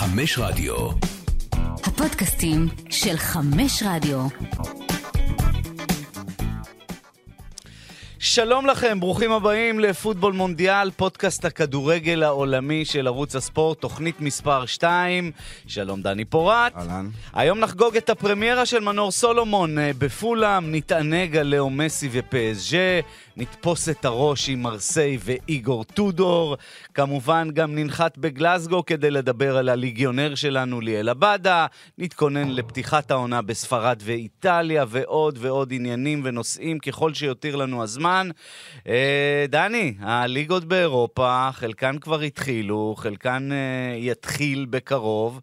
חמש רדיו. הפודקאסטים של חמש רדיו. שלום לכם, ברוכים הבאים לפוטבול מונדיאל, פודקאסט הכדורגל העולמי של ערוץ הספורט, תוכנית מספר 2. שלום דני פורט. אהלן. היום נחגוג את הפרמיירה של מנור סולומון אה, בפולאם, נתענג על לאו מסי ופסג'ה, נתפוס את הראש עם מרסיי ואיגור טודור. כמובן גם ננחת בגלזגו כדי לדבר על הליגיונר שלנו ליאל עבדה, נתכונן לפתיחת העונה בספרד ואיטליה ועוד ועוד עניינים ונושאים ככל שיותיר לנו הזמן. אה, דני, הליגות באירופה, חלקן כבר התחילו, חלקן אה, יתחיל בקרוב.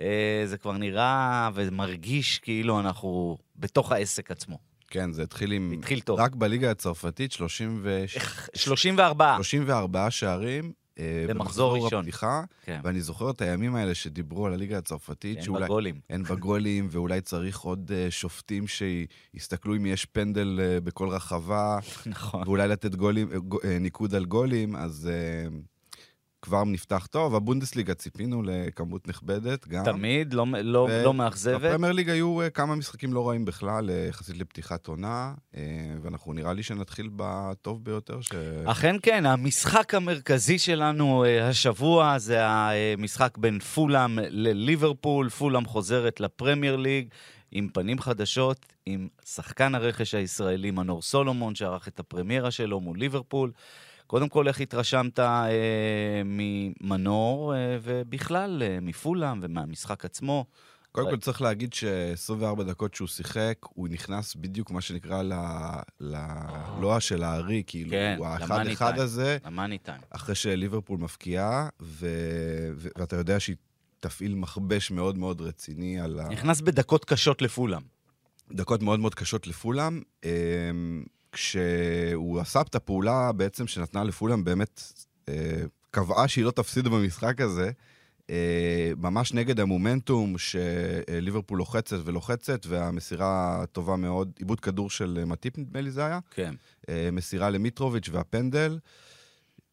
אה, זה כבר נראה ומרגיש כאילו אנחנו בתוך העסק עצמו. כן, זה התחיל עם... התחיל טוב. רק בליגה הצרפתית, 30 ו... 34. 34 שערים. אה, במחזור ראשון. הפתיחה, כן. ואני זוכר את הימים האלה שדיברו על הליגה הצרפתית, אין שאולי... בגולים. אין בגולים, ואולי צריך עוד אה, שופטים שיסתכלו אם יש פנדל אה, בכל רחבה, נכון. ואולי לתת גולים, גו- אה, ניקוד על גולים, אז אה, כבר נפתח טוב. הבונדסליגה ציפינו לכמות נכבדת גם. תמיד, לא, לא, ו- לא מאכזבת. בפרמייר ליג היו אה, כמה משחקים לא רעים בכלל, אה, יחסית לפתיחת עונה, אה, ואנחנו נראה לי שנתחיל בטוב ביותר. ש... אכן כן, המשחק המרכזי שלנו השבוע זה המשחק בין פולאם לליברפול. פולאם חוזרת לפרמייר ליג עם פנים חדשות, עם שחקן הרכש הישראלי מנור סולומון, שערך את הפרמיירה שלו מול ליברפול. קודם כל, איך התרשמת אה, ממנור, אה, ובכלל אה, מפולאם ומהמשחק עצמו? קודם כל צריך להגיד ש-24 דקות שהוא שיחק, הוא נכנס בדיוק מה שנקרא. ללוע של הארי, כאילו, כן, הוא האחד-אחד. הזה, טיים. אחרי שליברפול מפקיעה. ואתה יודע שהיא תפעיל מכבש מאוד מאוד רציני על ה... נכנס בדקות קשות לפולאם. דקות מאוד מאוד קשות לפולאם. כשהוא עשה את הפעולה בעצם שנתנה לפולאם, באמת אה, קבעה שהיא לא תפסיד במשחק הזה, אה, ממש נגד המומנטום שליברפול לוחצת ולוחצת, והמסירה טובה מאוד, עיבוד כדור של מטיפ נדמה לי זה היה, כן. אה, מסירה למיטרוביץ' והפנדל.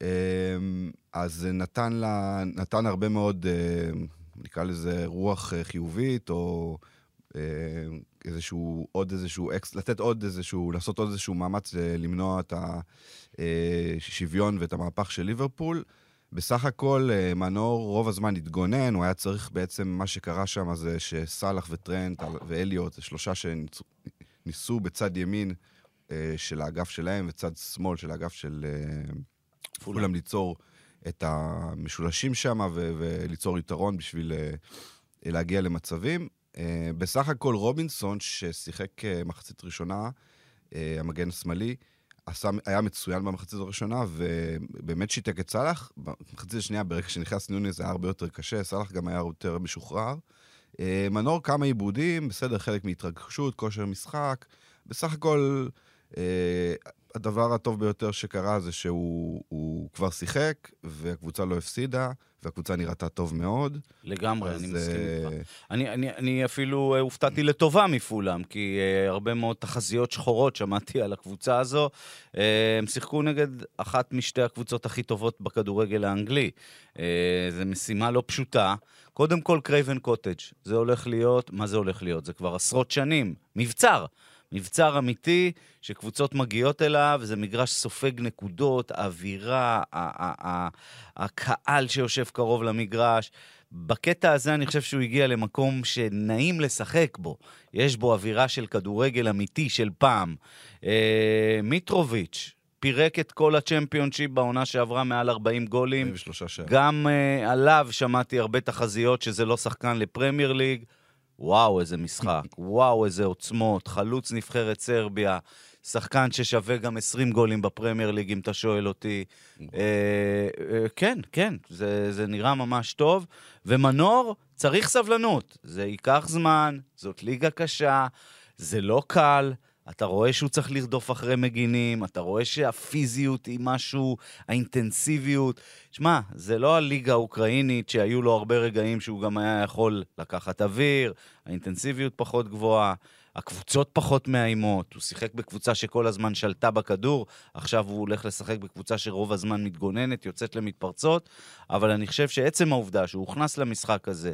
אה, אז נתן, לה, נתן הרבה מאוד, אה, נקרא לזה רוח אה, חיובית, או אה, איזשהו, עוד איזשהו, אקס, לתת עוד איזשהו, לעשות עוד איזשהו מאמץ אה, למנוע את השוויון ואת המהפך של ליברפול. בסך הכל, אה, מנור רוב הזמן התגונן, הוא היה צריך בעצם, מה שקרה שם זה שסאלח וטרנט ואליוט, זה שלושה שניסו בצד ימין אה, של האגף שלהם וצד שמאל של האגף של אה, פולאם ליצור את המשולשים שם וליצור יתרון בשביל אה, להגיע למצבים. אה, בסך הכל רובינסון, ששיחק אה, מחצית ראשונה, אה, המגן השמאלי, עשה, היה מצוין במחצית הראשונה, ובאמת שיתק את סאלח. במחצית השנייה, ברגע שנכנס נוני זה היה הרבה יותר קשה, סאלח גם היה יותר משוחרר. מנור כמה עיבודים, בסדר, חלק מהתרגשות, כושר משחק. בסך הכל, הדבר הטוב ביותר שקרה זה שהוא הוא כבר שיחק, והקבוצה לא הפסידה, והקבוצה נראתה טוב מאוד. לגמרי, אז, אני מסכים אה, איתך. אני, אני, אני אפילו אה, הופתעתי לטובה מפולאם, כי uh, הרבה מאוד תחזיות שחורות שמעתי על הקבוצה הזו. אה, הם שיחקו נגד אחת משתי הקבוצות הכי טובות בכדורגל האנגלי. אה, זו משימה לא פשוטה. קודם כל, קרייבן קוטג'. זה הולך להיות, מה זה הולך להיות? זה כבר עשרות שנים. מבצר. מבצר אמיתי שקבוצות מגיעות אליו, זה מגרש סופג נקודות, האווירה, ה- ה- ה- הקהל שיושב קרוב למגרש. בקטע הזה אני חושב שהוא הגיע למקום שנעים לשחק בו. יש בו אווירה של כדורגל אמיתי של פעם. אה, מיטרוביץ' פירק את כל הצ'מפיונשיפ בעונה שעברה מעל 40 גולים. 43 שערים. גם uh, עליו שמעתי הרבה תחזיות שזה לא שחקן לפרמייר ליג. וואו, איזה משחק. וואו, איזה עוצמות. חלוץ נבחרת סרביה. שחקן ששווה גם 20 גולים בפרמייר ליג, אם אתה שואל אותי. אה, אה, כן, כן, זה, זה נראה ממש טוב. ומנור, צריך סבלנות. זה ייקח זמן, זאת ליגה קשה, זה לא קל. אתה רואה שהוא צריך לרדוף אחרי מגינים, אתה רואה שהפיזיות היא משהו, האינטנסיביות. שמע, זה לא הליגה האוקראינית שהיו לו הרבה רגעים שהוא גם היה יכול לקחת אוויר, האינטנסיביות פחות גבוהה. הקבוצות פחות מאיימות, הוא שיחק בקבוצה שכל הזמן שלטה בכדור, עכשיו הוא הולך לשחק בקבוצה שרוב הזמן מתגוננת, יוצאת למתפרצות, אבל אני חושב שעצם העובדה שהוא הוכנס למשחק הזה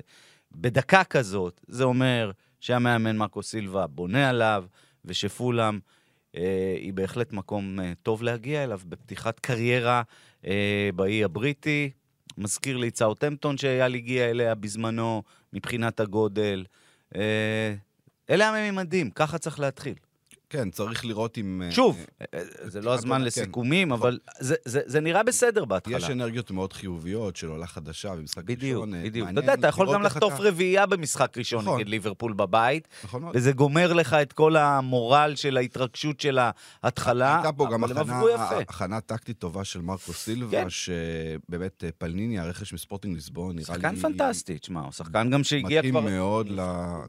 בדקה כזאת, זה אומר שהמאמן מרקו סילבה בונה עליו, ושפולאם אה, היא בהחלט מקום אה, טוב להגיע אליו בפתיחת קריירה אה, באי הבריטי. מזכיר לי את סאוטהמפטון שאייל הגיע אליה בזמנו, מבחינת הגודל. אה, אלה הממדים, ככה צריך להתחיל. כן, צריך לראות אם... אה, שוב, אה, אה, זה לא כן. הזמן לסיכומים, אבל זה- נראה בסדר בהתחלה. יש אנרגיות מאוד חיוביות של עולה חדשה במשחק בדיוק, ראשון. אה, בדיוק. אתה יודע, אתה יכול גם לחטוף רביעייה במשחק ראשון נכון. נגד ליברפול בבית, נכון. וזה גומר לך את כל המורל של ההתרגשות של ההתחלה, הייתה פה גם אבל הם הכנה, עברו יפה. הכנה טקטית טובה של מרקו סילבה, כן. שבאמת פלניני, הרכש מספורטינג ליסבון, נראה לי... שחקן פנטסטי, תשמע, הוא שחקן גם שהגיע כבר... מתאים מאוד ל...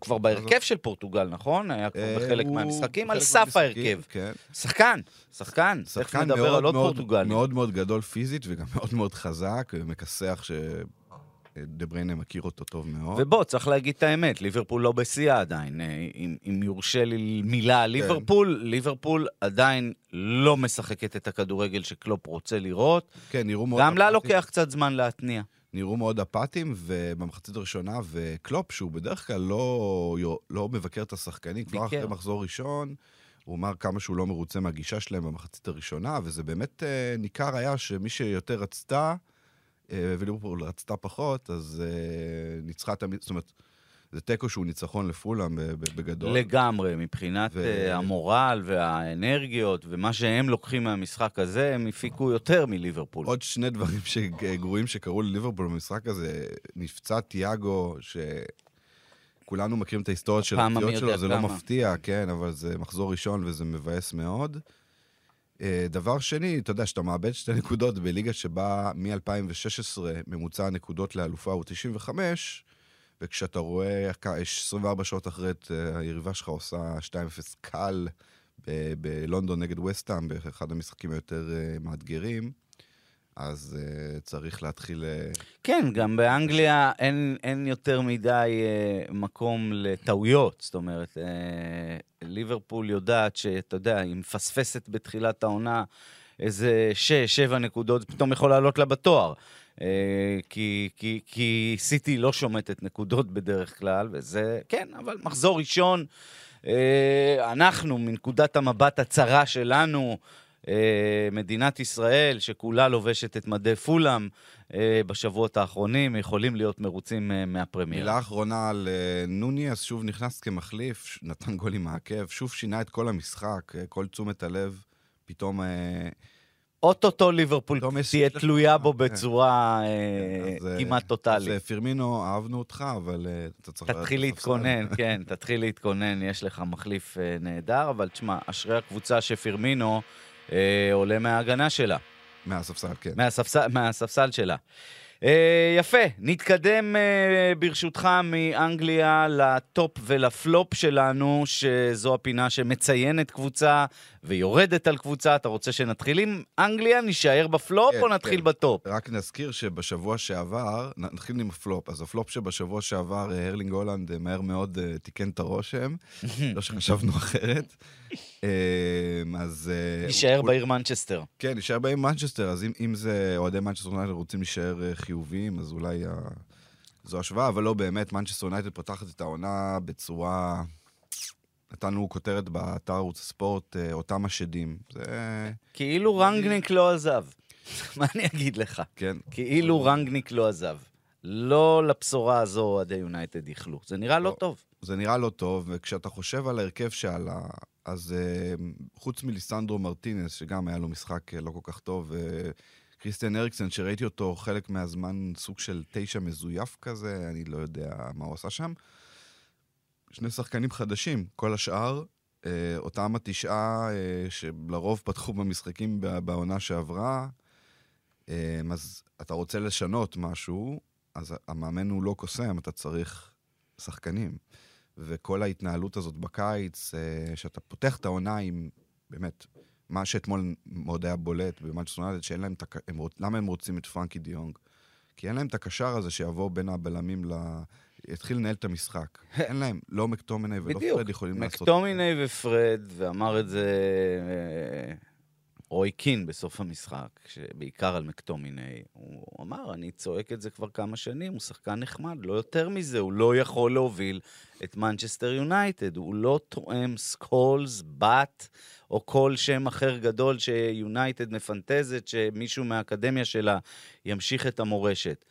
כבר בהרכב של פורטוגל, נכון? היה כבר בחלק מהמשחקים, על סף ההרכב. כן. שחקן, שחקן. תכף שחקן נדבר מאוד על עוד מאוד, פורטוגלים. מאוד מאוד גדול פיזית וגם מאוד מאוד חזק, מכסח שדה בריינה מכיר אותו טוב מאוד. ובוא, צריך להגיד את האמת, ליברפול לא בשיאה עדיין. אה, אם, אם יורשה לי מילה על ליברפול, ליברפול עדיין לא משחקת את הכדורגל שקלופ רוצה לראות. כן, נראו מאוד... גם לה. לוקח קצת זמן להתניע. נראו מאוד אפאתיים, ובמחצית הראשונה, וקלופ, שהוא בדרך כלל לא, לא מבקר את השחקנים, כבר. אחרי מחזור ראשון, הוא אמר כמה שהוא לא מרוצה מהגישה שלהם במחצית הראשונה, וזה באמת אה, ניכר היה שמי שיותר רצתה, אה, וליברפול רצתה פחות, אז אה, ניצחה תמיד, זאת אומרת, זה תיקו שהוא ניצחון לפולאם ב- ב- בגדול. לגמרי, מבחינת ו- ו... המורל והאנרגיות ומה שהם לוקחים מהמשחק הזה, הם הפיקו יותר מליברפול. עוד שני דברים גרועים שקרו לליברפול במשחק הזה, נפצע תיאגו, שכולנו מכירים את ההיסטוריה של הפציעות שלו, זה לא כמה. מפתיע, כן, אבל זה מחזור ראשון וזה מבאס מאוד. אה, דבר שני, אתה יודע, שאתה מאבד שתי נקודות בליגה שבה מ-2016 ממוצע הנקודות לאלופה הוא 95, וכשאתה רואה כ- 24 שעות אחרי את אה, היריבה שלך עושה 2-0 קל ב- בלונדון נגד וסטהאם, באחד המשחקים היותר אה, מאתגרים, אז uh, צריך להתחיל... Uh, כן, גם באנגליה אין, אין יותר מדי אה, מקום לטעויות. זאת אומרת, אה, ליברפול יודעת שאתה יודע, היא מפספסת בתחילת העונה איזה שש, שבע נקודות, פתאום יכול לעלות לה בתואר. אה, כי, כי, כי סיטי לא שומטת נקודות בדרך כלל, וזה, כן, אבל מחזור ראשון, אה, אנחנו, מנקודת המבט הצרה שלנו, מדינת ישראל, שכולה לובשת את מדי פולאם אה, בשבועות האחרונים, יכולים להיות מרוצים אה, מהפרמייר. מילה אחרונה על uh, נוניאס, שוב נכנס כמחליף, נתן גול עם העקב, שוב שינה את כל המשחק, כל תשומת הלב, פתאום... אוטוטו ליברפול תהיה תלויה בו כן. בצורה אה, אז, אה, כמעט אז טוטאלית. אה, פירמינו, אהבנו אותך, אבל אתה צריך... תתחיל. להתכונן, כן, תתחיל להתכונן, יש לך מחליף אה, נהדר, אבל תשמע, אשרי הקבוצה שפירמינו אה, עולה מההגנה שלה. מהספסל, כן. מהספסל, מהספסל שלה. אה, יפה, נתקדם אה, ברשותך מאנגליה ל top ול flop שלנו, שזו הפינה שמציינת קבוצה ויורדת על קבוצה. אתה רוצה שנתחיל עם אנגליה, נישאר בפלופ כן, או נתחיל כן. ב top? רק נזכיר שבשבוע שעבר, נתחיל עם הפלופ. אז הפלופ שבשבוע שעבר, אה, ארלינג הולאנד אה, מהר מאוד אה, תיקן את הרושם, לא שחשבנו אחרת. אז... נישאר הוא- בעיר מנצ'סטר. כן, נשאר בעיר מנצ'סטר, אז אם, אם זה אוהדי מנצ'סטר יונייטד רוצים להישאר חיוביים, אז אולי ה... זו השוואה, אבל לא באמת, מנצ'סטר יונייטד פותחת את העונה בצורה... נתנו כותרת באתר ערוץ הספורט, אה, אותם השדים. זה... כאילו רנגניק לא עזב. מה אני אגיד לך? כן. כאילו רנגניק לא עזב. לא לבשורה הזו אוהדי יונייטד איחלו. זה נראה לא לא. טוב. זה נראה לא טוב, וכשאתה חושב על ההרכב שעלה, אז uh, חוץ מליסנדרו מרטינס, שגם היה לו משחק uh, לא כל כך טוב, וקריסטיאן אריקסן, שראיתי אותו חלק מהזמן סוג של תשע מזויף כזה, אני לא יודע מה הוא עשה שם. שני שחקנים חדשים, כל השאר, uh, אותם התשעה uh, שלרוב פתחו במשחקים בעונה שעברה, אמ, אז אתה רוצה לשנות משהו, אז המאמן הוא לא קוסם, אתה צריך שחקנים. וכל ההתנהלות הזאת בקיץ, אה, שאתה פותח את העונה עם, באמת, מה שאתמול מאוד היה בולט במנצ'סטר יונייטד, שאין להם את הק... למה הם רוצים את פרנקי דה יונג? כי אין להם את הקשר הזה שיבוא בין הבלמים ל... יתחיל לנהל את המשחק. אין להם, לא מקטומיני ולא בדיוק. פרד יכולים לעשות את זה. מקטומיני ופרד, ואמר את זה אה, רוי קין בסוף המשחק, בעיקר על מקטומיני. הוא אמר, אני צועק את זה כבר כמה שנים, הוא שחקן נחמד, לא יותר מזה, הוא לא יכול להוביל את מנצ'סטר יונייטד, הוא לא תואם סקולס, באט, או כל שם אחר גדול שיונייטד מפנטזת, שמישהו מהאקדמיה שלה ימשיך את המורשת.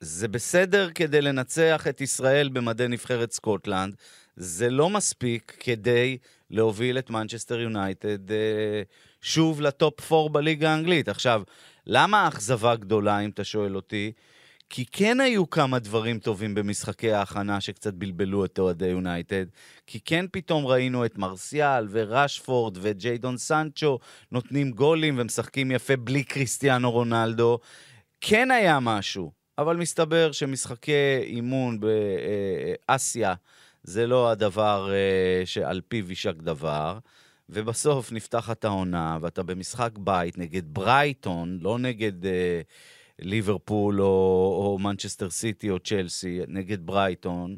זה בסדר כדי לנצח את ישראל במדי נבחרת סקוטלנד, זה לא מספיק כדי להוביל את מנצ'סטר יונייטד אה, שוב לטופ 4 בליגה האנגלית. עכשיו, למה האכזבה גדולה, אם אתה שואל אותי? כי כן היו כמה דברים טובים במשחקי ההכנה שקצת בלבלו את אוהדי יונייטד. כי כן פתאום ראינו את מרסיאל ורשפורד וג'יידון סנצ'ו נותנים גולים ומשחקים יפה בלי קריסטיאנו רונלדו. כן היה משהו, אבל מסתבר שמשחקי אימון באסיה זה לא הדבר אה, שעל פיו יישק דבר. ובסוף נפתחת העונה, ואתה במשחק בית נגד ברייטון, לא נגד אה, ליברפול או, או מנצ'סטר סיטי או צ'לסי, נגד ברייטון.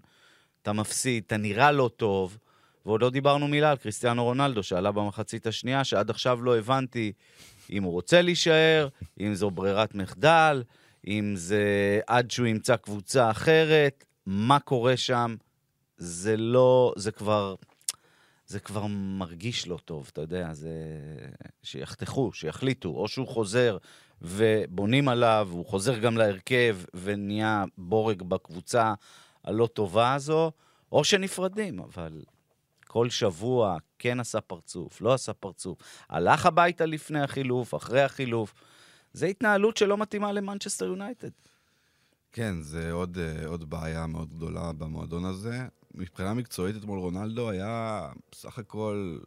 אתה מפסיד, אתה נראה לא טוב, ועוד לא דיברנו מילה על קריסטיאנו רונלדו, שעלה במחצית השנייה, שעד עכשיו לא הבנתי אם הוא רוצה להישאר, אם זו ברירת מחדל, אם זה עד שהוא ימצא קבוצה אחרת, מה קורה שם. זה לא, זה כבר, זה כבר מרגיש לא טוב, אתה יודע, זה... שיחתכו, שיחליטו, או שהוא חוזר ובונים עליו, הוא חוזר גם להרכב ונהיה בורג בקבוצה הלא טובה הזו, או שנפרדים, אבל כל שבוע כן עשה פרצוף, לא עשה פרצוף, הלך הביתה לפני החילוף, אחרי החילוף. זו התנהלות שלא מתאימה למנצ'סטר יונייטד. כן, זה עוד, אה, עוד בעיה מאוד גדולה במועדון הזה. מבחינה מקצועית אתמול רונלדו היה בסך הכל,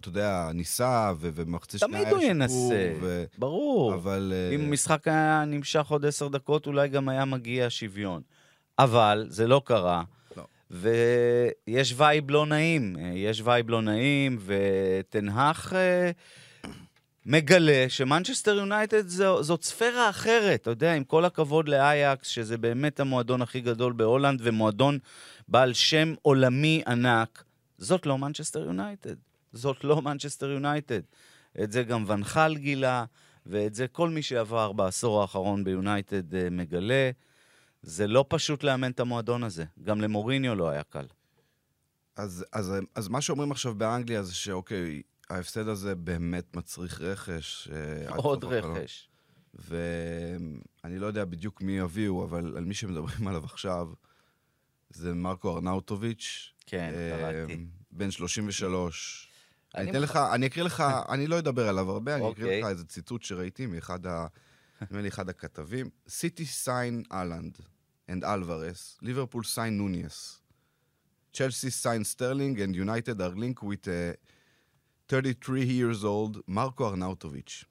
אתה יודע, ניסה, ובמחצית שנייה היה שיפור. תמיד הוא ינסה, ו... ברור. אבל... אה, אם המשחק היה נמשך עוד עשר דקות, אולי גם היה מגיע שוויון. אבל זה לא קרה. לא. ויש וייב לא נעים, יש וייב לא נעים, וטן האח אה, מגלה שמנצ'סטר יונייטד זאת ספירה אחרת, אתה יודע, עם כל הכבוד לאייקס, שזה באמת המועדון הכי גדול בהולנד, ומועדון בעל שם עולמי ענק, זאת לא מנצ'סטר יונייטד. זאת לא מנצ'סטר יונייטד. את זה גם ואן חאל גילה, ואת זה כל מי שעבר בעשור האחרון ביונייטד אה, מגלה. זה לא פשוט לאמן את המועדון הזה. גם למוריניו לא היה קל. אז, אז, אז מה שאומרים עכשיו באנגליה זה שאוקיי, ההפסד הזה באמת מצריך רכש. אה, עוד. רכש. ואני לא יודע בדיוק מי יביאו, אבל על מי שמדברים עליו עכשיו, זה מרקו ארנאוטוביץ'. כן, אה, קראתי. בן 33. אני אתן לך, אני אקריא לך, אני לא אדבר עליו הרבה, אני אקריא אוקיי. לך איזה ציטוט שראיתי מאחד ה... נדמה לי אחד הכתבים. סיטי סיין אהלנד and אלוורס, ליברפול סיין נוניאס. צ'לסי sign סטרלינג and United are linked with a 33 years old מרקו ארנאוטוביץ'.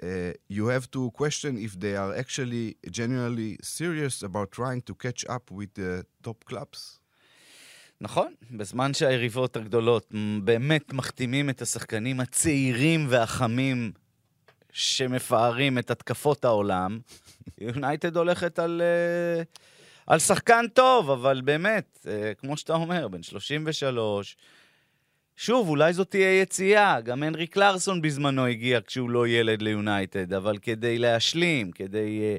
Uh, you have to question if they are actually genuinely serious about trying to catch up with the top clubs. נכון, בזמן שהיריבות הגדולות באמת מחתימים את השחקנים הצעירים והחמים שמפארים את התקפות העולם, יונייטד הולכת על, אה, על שחקן טוב, אבל באמת, אה, כמו שאתה אומר, בן 33, שוב, אולי זאת תהיה יציאה, גם הנרי קלרסון בזמנו הגיע כשהוא לא ילד ליונייטד, אבל כדי להשלים, כדי... אה,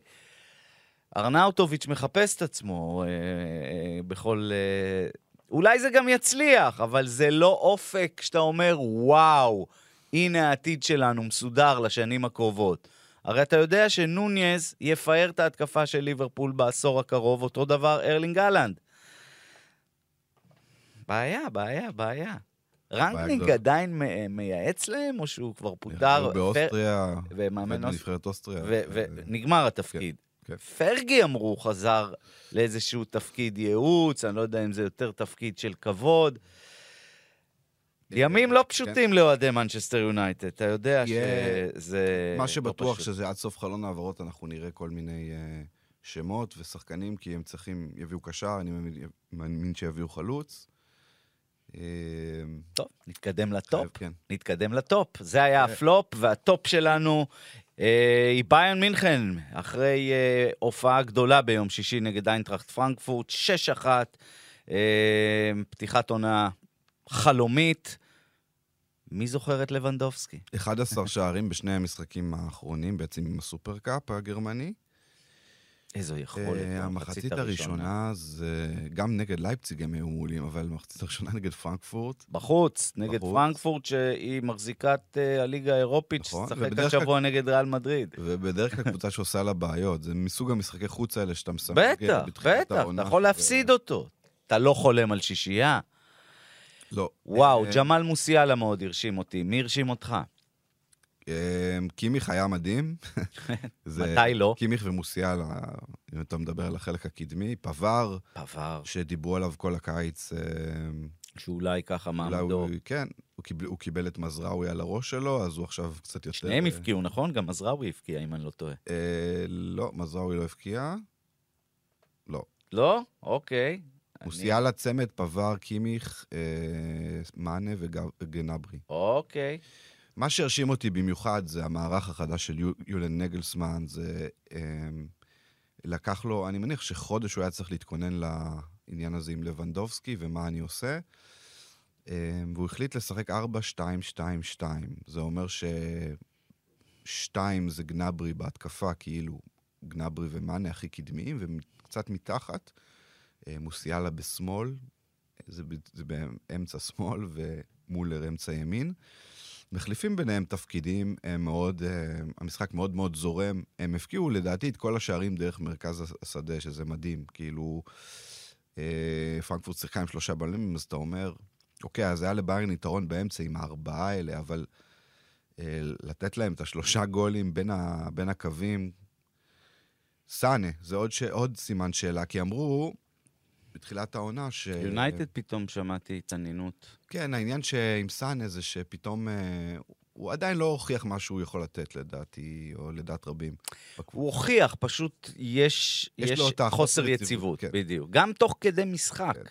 ארנאוטוביץ' מחפש את עצמו אה, אה, בכל... אה, אולי זה גם יצליח, אבל זה לא אופק שאתה אומר, וואו, הנה העתיד שלנו מסודר לשנים הקרובות. הרי אתה יודע שנוניז יפאר את ההתקפה של ליברפול בעשור הקרוב, אותו דבר ארלינג הולאנד. בעיה, בעיה, בעיה. רנגניק. עדיין מייעץ להם, או שהוא כבר פוטר? באוסטריה, ומאמן בנבחרת אוסטריה. ונגמר התפקיד. כן. פרגי אמרו, חזר לאיזשהו תפקיד ייעוץ, אני לא יודע אם זה יותר תפקיד של כבוד. ימים לא פשוטים לאוהדי מנצ'סטר יונייטד, אתה יודע שזה מה לא שבטוח. שזה עד סוף חלון העברות אנחנו נראה כל מיני אה, שמות ושחקנים, כי הם צריכים, יביאו קשר, אני מאמין שיביאו חלוץ. אה, טוב, נתקדם לטופ. חייב, כן. נתקדם לטופ. זה היה הפלופ, והטופ שלנו אה, היא ביירן מינכן, אחרי אה, הופעה גדולה ביום שישי נגד איינטראכט פרנקפורט, 6-1, אה, פתיחת עונה חלומית. מי זוכר את לבנדובסקי? 11 שערים בשני המשחקים האחרונים, בעצם עם הסופרקאפ הגרמני. איזו יכולת. אה, המחצית הראשונה זה גם נגד לייפציג הם היו מעולים, אבל המחצית הראשונה נגד פרנקפורט. בחוץ, נגד בחוץ. פרנקפורט, שהיא מחזיקת אה, הליגה האירופית, נכון, שתשחק השבוע נגד ריאל מדריד. ובדרך כלל קבוצה שעושה לה בעיות. זה מסוג המשחקי חוץ האלה שאתה מסמג בטח, בתחילת בטח, אתה יכול להפסיד אותו. אתה לא חולם על שישייה. לא. וואו, אה, ג'מאל מוסיאלה מאוד הרשים אותי. מי הרשים אותך? אה, קימיך היה מדהים. זה- מתי לא? קימיך ומוסיאלה, אם אתה מדבר על החלק הקדמי, פבר, פבר, שדיברו עליו כל הקיץ. אה, שאולי ככה מעמדו. כן, הוא קיבל, הוא קיבל את מזרעוי על הראש שלו, אז הוא עכשיו קצת יותר... שניהם אה, הבקיעו, נכון? גם מזרעוי הבקיע, אם אני לא טועה. אה, לא, מזרעוי לא הבקיע. לא. לא? אוקיי. מוסיאלה, צמד, פבר, קימיך, אה, מאנה וג- וגנברי. אוקיי. מה שהרשים אותי במיוחד זה המערך החדש של יו- יולן נגלסמן, זה... אה, לקח לו, אני מניח שחודש הוא היה צריך להתכונן לעניין הזה עם לבנדובסקי ומה אני עושה. אה, והוא החליט לשחק 4-2-2-2. זה אומר ש-2 זה גנברי בהתקפה, כאילו גנברי ומאנה הכי קדמיים, וקצת מתחת, אה, מוסיאלה בשמאל, זה, זה באמצע שמאל ומולר אמצע ימין. מחליפים ביניהם תפקידים, הם מאוד, uh, המשחק מאוד מאוד זורם. הם הפקיעו לדעתי את כל השערים דרך מרכז הש- השדה, שזה מדהים. כאילו, uh, פרנקפורט שיחקה עם שלושה בלמים, אז אתה אומר, אוקיי, אז היה לביירן יתרון באמצע עם הארבעה האלה, אבל uh, לתת להם את השלושה גולים בין, ה, בין הקווים, סאנה, זה עוד, ש, עוד סימן שאלה, כי אמרו בתחילת העונה ש... יונייטד פתאום שמעתי התעניינות. כן, העניין שעם סאנה זה שפתאום אה, הוא עדיין לא הוכיח מה שהוא יכול לתת, לדעתי, או לדעת רבים. הוא הוכיח, פשוט יש, יש יש חוסר יציבות, יציבות, כן. בדיוק. גם תוך כדי משחק. כן.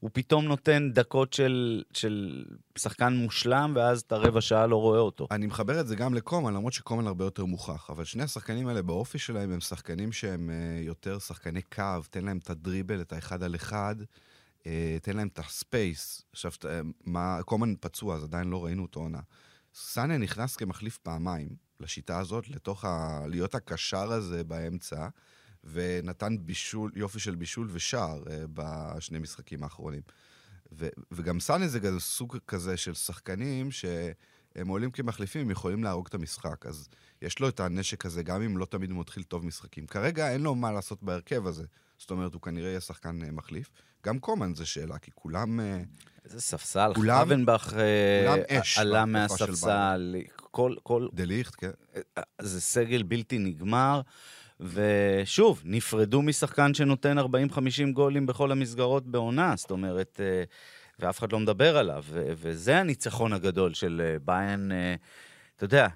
הוא פתאום נותן דקות של, של שחקן מושלם, ואז את הרבע שעה לא רואה אותו. אני מחבר את זה גם לקומן, למרות שקומן הרבה יותר מוכח. אבל שני השחקנים האלה באופי שלהם הם שחקנים שהם אה, יותר שחקני קו, תן להם את הדריבל, את האחד על אחד, אה, תן להם את הספייס. עכשיו, אה, מה, קומן פצוע, אז עדיין לא ראינו אותו עונה. סאנה נכנס כמחליף פעמיים לשיטה הזאת, לתוך ה... להיות הקשר הזה באמצע, ונתן בישול, יופי של בישול ושער אה, בשני משחקים האחרונים. ו- וגם סאנה זה גם סוג כזה של שחקנים שהם עולים כמחליפים, הם יכולים להרוג את המשחק. אז יש לו את הנשק הזה, גם אם לא תמיד הוא מתחיל טוב משחקים. כרגע אין לו מה לעשות בהרכב הזה. זאת אומרת, הוא כנראה יהיה שחקן אה, מחליף. גם קומן זה שאלה, כי כולם... אה, איזה ספסל, כולם- אבנבך אה, כולם אש עלה מהספסל, כל, כל, דליכט, כן. זה סגל בלתי נגמר. ושוב, נפרדו משחקן שנותן 40-50 גולים בכל המסגרות בעונה, זאת אומרת, אה, ואף אחד לא מדבר עליו, וזה הניצחון הגדול של אה, ביין. אה, אתה יודע, אה,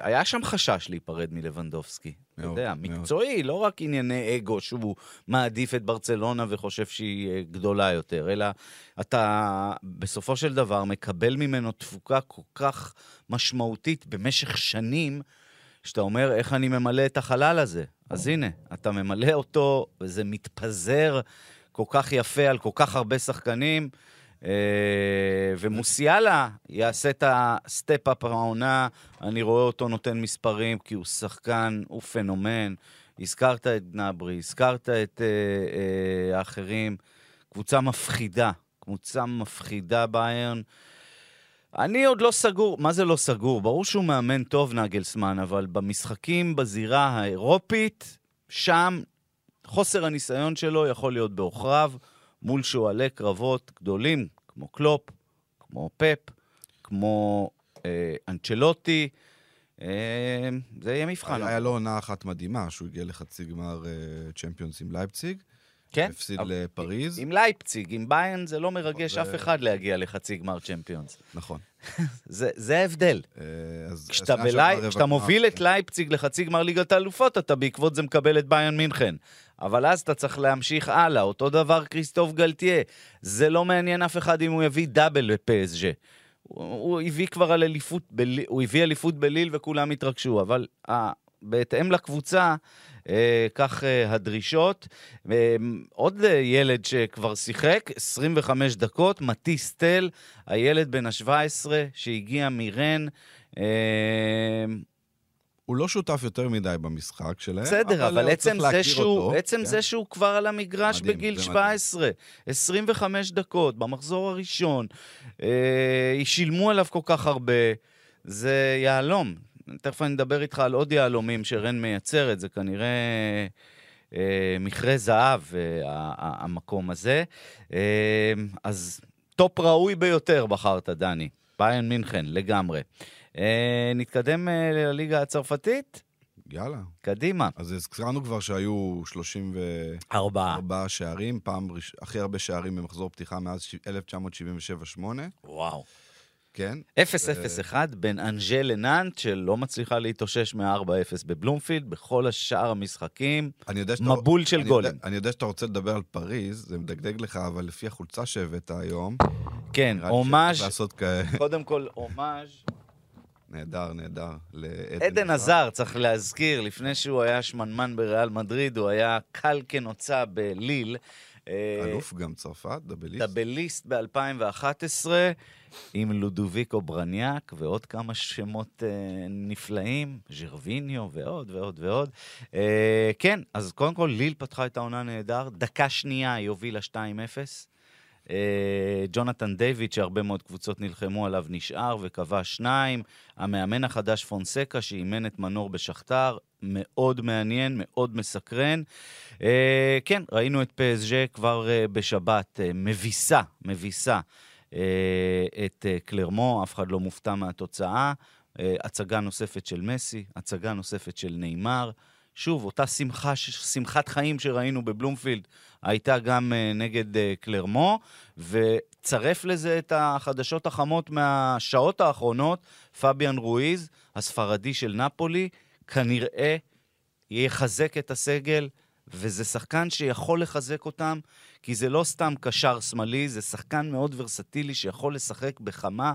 היה שם חשש להיפרד מלבנדובסקי. אתה מאוד, יודע, מאוד. מקצועי, לא רק ענייני אגו שהוא מעדיף את ברצלונה וחושב שהיא אה, גדולה יותר, אלא אתה בסופו של דבר מקבל ממנו תפוקה כל כך משמעותית במשך שנים, שאתה אומר, איך אני ממלא את החלל הזה? אז הנה, אתה ממלא אותו, וזה מתפזר כל כך יפה על כל כך הרבה שחקנים. אה, ומוסיאלה יעשה את ה step-up העונה, אני רואה אותו נותן מספרים, כי הוא שחקן, הוא פנומן. הזכרת את גנאברי, הזכרת את אה, אה, האחרים. קבוצה מפחידה, קבוצה מפחידה ביירן. אני עוד לא סגור, מה זה לא סגור? ברור שהוא מאמן טוב, נגלסמן, אבל במשחקים בזירה האירופית, שם חוסר הניסיון שלו יכול להיות בעוכריו, מול שועלי קרבות גדולים, כמו קלופ, כמו פפ, כמו אה, אנצ'לוטי. אה, זה יהיה מבחן. היה לו עונה אחת מדהימה, שהוא הגיע לחצי גמר צ'מפיונס עם לייפציג. כן. הפסיד אבל- לפריז. עם לייפציג, עם ביירן, זה לא מרגש ו- אף אחד להגיע לחצי גמר צ'מפיונס. נכון. זה זה ההבדל. אה, אז כשאתה בלי- כשאתה מוביל את כן. לייפציג לחצי גמר ליגת האלופות, אתה בעקבות זה מקבל את ביין מינכן. אבל אז אתה צריך להמשיך הלאה. אותו דבר כריסטוף גלטיה. זה לא מעניין אף אחד אם הוא יביא דאבל בפסג'ה. הוא, הוא הביא כבר על אליפות, בלי- הוא הביא אליפות בליל וכולם התרגשו, אבל אה, בהתאם לקבוצה, אה, כך אה, הדרישות. אה, עוד אה, ילד שכבר שיחק, 25 דקות, מטיס טל, הילד בן ה-17 שהגיע מרן. אה, הוא לא שותף יותר מדי במשחק שלהם, בסדר, אבל הוא עצם זה שהוא, אותו, עצם כן? זה שהוא כבר על המגרש מדהים, בגיל זה מדהים. 17, 25 דקות, במחזור הראשון, אה, שילמו עליו כל כך הרבה, זה יהלום. תכף אני אדבר איתך על עוד יהלומים שרן מייצרת, זה כנראה אה, מכרה זהב, אה, ה- ה- המקום הזה. אה, אז טופ ראוי ביותר בחרת, דני. ביירן מינכן, לגמרי. אה, נתקדם אה, לליגה הצרפתית? יאללה. קדימה. אז הזכרנו כבר שהיו 34 ארבעה. שערים, פעם ראש- הכי הרבה שערים במחזור פתיחה מאז ש- 1977-8, וואו. כן? 0-0-1 בין אנז'ה לנאנט, שלא מצליחה להתאושש מ-4-0 בבלומפילד, בכל השאר המשחקים. אני יודע שאתה... מבול של אני גולים. יודע- אני יודע שאתה רוצה לדבר על פריז, זה מדגדג לך, אבל לפי החולצה שהבאת היום, כן, הומאז', לעשות. קודם כל הומאז'. נהדר, נהדר. עדן עזר, צריך להזכיר, לפני שהוא היה שמנמן בריאל מדריד, הוא היה קל כנוצה בליל. אה, אלוף גם צרפת, דאבליסט. דאבליסט ב-2011, עם לודוביקו ברניאק ועוד כמה שמות אה, נפלאים, ז'רוויניו ועוד ועוד ועוד. אה, כן, אז קודם כל, ליל פתחה את העונה נהדר, דקה שנייה היא הובילה 2-0. אה, ג'ונתן דיוויד, שהרבה מאוד קבוצות נלחמו עליו, נשאר וכבש שניים. המאמן החדש פונסקה, שאימן את מנור בשכתר, מאוד מעניין, מאוד מסקרן. אה, כן, ראינו את פסג'ה כבר אה, בשבת, מביסה, מביסה את קלרמו, אף אחד לא מופתע מהתוצאה. אה, הצגה נוספת של מסי, הצגה נוספת של נאמר. שוב, אותה שמחה, שמחת חיים שראינו בבלומפילד הייתה גם אה, נגד אה, קלרמו, וצרף לזה את החדשות החמות מהשעות האחרונות, פביאן רואיז, הספרדי של נפולי, כנראה יחזק את הסגל, וזה שחקן שיכול לחזק אותם, כי זה לא סתם קשר שמאלי, זה שחקן מאוד ורסטילי שיכול לשחק בכמה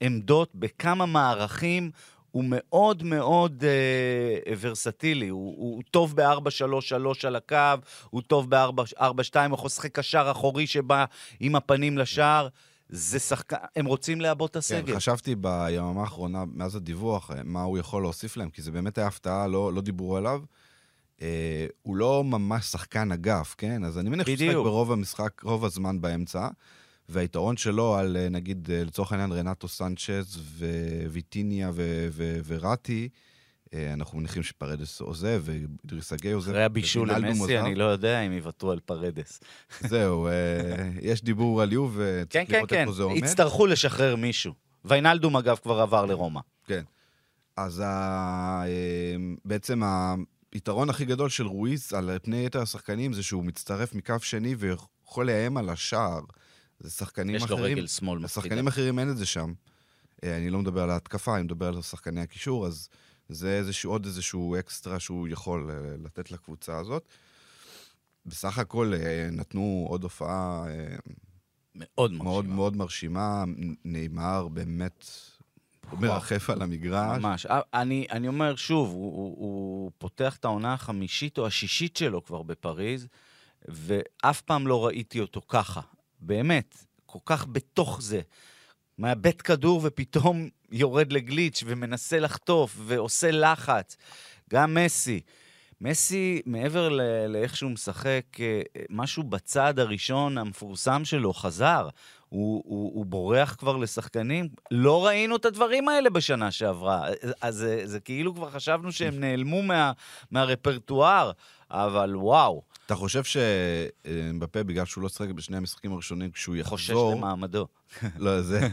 עמדות, בכמה מערכים. הוא מאוד מאוד אה, ורסטילי, הוא, הוא טוב ב-4-3-3 על הקו, הוא טוב ב-4-2, הוא יכול לשחק קשר אחורי שבא עם הפנים לשער. זה שחקן, הם רוצים לעבות את הסגל. כן, חשבתי ביממה האחרונה, מאז הדיווח, אה, מה הוא יכול להוסיף להם, כי זה באמת היה הפתעה, לא, לא דיברו עליו. אה, הוא לא ממש שחקן אגף, כן? אז אני מניח שהוא. משחק ברוב המשחק, רוב הזמן באמצע. והיתרון שלו על, אה, נגיד, אה, לצורך העניין, רנטו סנצ'ז וויטיניה ו- ו- וראטי, אה, אנחנו מניחים שפרדס עוזב, ואידריס אגי עוזב. אחרי הבישול למסי. אני לא יודע אם יוותרו על פרדס. זהו, יש דיבור על כן, וצריך כן, לראות כן, איפה זה עומד. יצטרכו לשחרר מישהו. ויינלדום, אגב, כבר עבר לרומא. כן. אז ה... בעצם היתרון הכי גדול של רואיס על פני יתר השחקנים זה שהוא מצטרף מקו שני ויכול לאיים על השער. זה שחקנים יש לו אחרים. רגל שמאל מפחידה. לשחקנים אחרים אין את זה שם. אה, אני לא מדבר על ההתקפה, אני מדבר על שחקני הקישור, אז זה איזשהו, עוד איזשהו אקסטרה שהוא יכול אה, לתת לקבוצה הזאת. בסך הכל אה, נתנו עוד הופעה מאוד מרשימה. מאוד מאוד מרשימה. נאמר באמת מרחף על המגרש. ממש. אני, אני אומר שוב, הוא, הוא, הוא פותח את העונה החמישית או השישית שלו כבר בפריז, ואף פעם לא ראיתי אותו ככה. באמת, כל כך בתוך זה. מאבד כדור ופתאום יורד לגליץ' ומנסה לחטוף ועושה לחץ. גם מסי. מסי, מעבר לאיך שהוא משחק, אה, משהו בצעד הראשון המפורסם שלו חזר. הוא, הוא, הוא בורח כבר לשחקנים. לא ראינו את הדברים האלה בשנה שעברה. אז זה, זה כאילו כבר חשבנו שהם נעלמו מה, מהרפרטואר, אבל וואו, אתה חושב שמבפה, בגלל שהוא לא שיחק בשני המשחקים הראשונים, כשהוא חושש יחזור... למעמדו. לא, זה...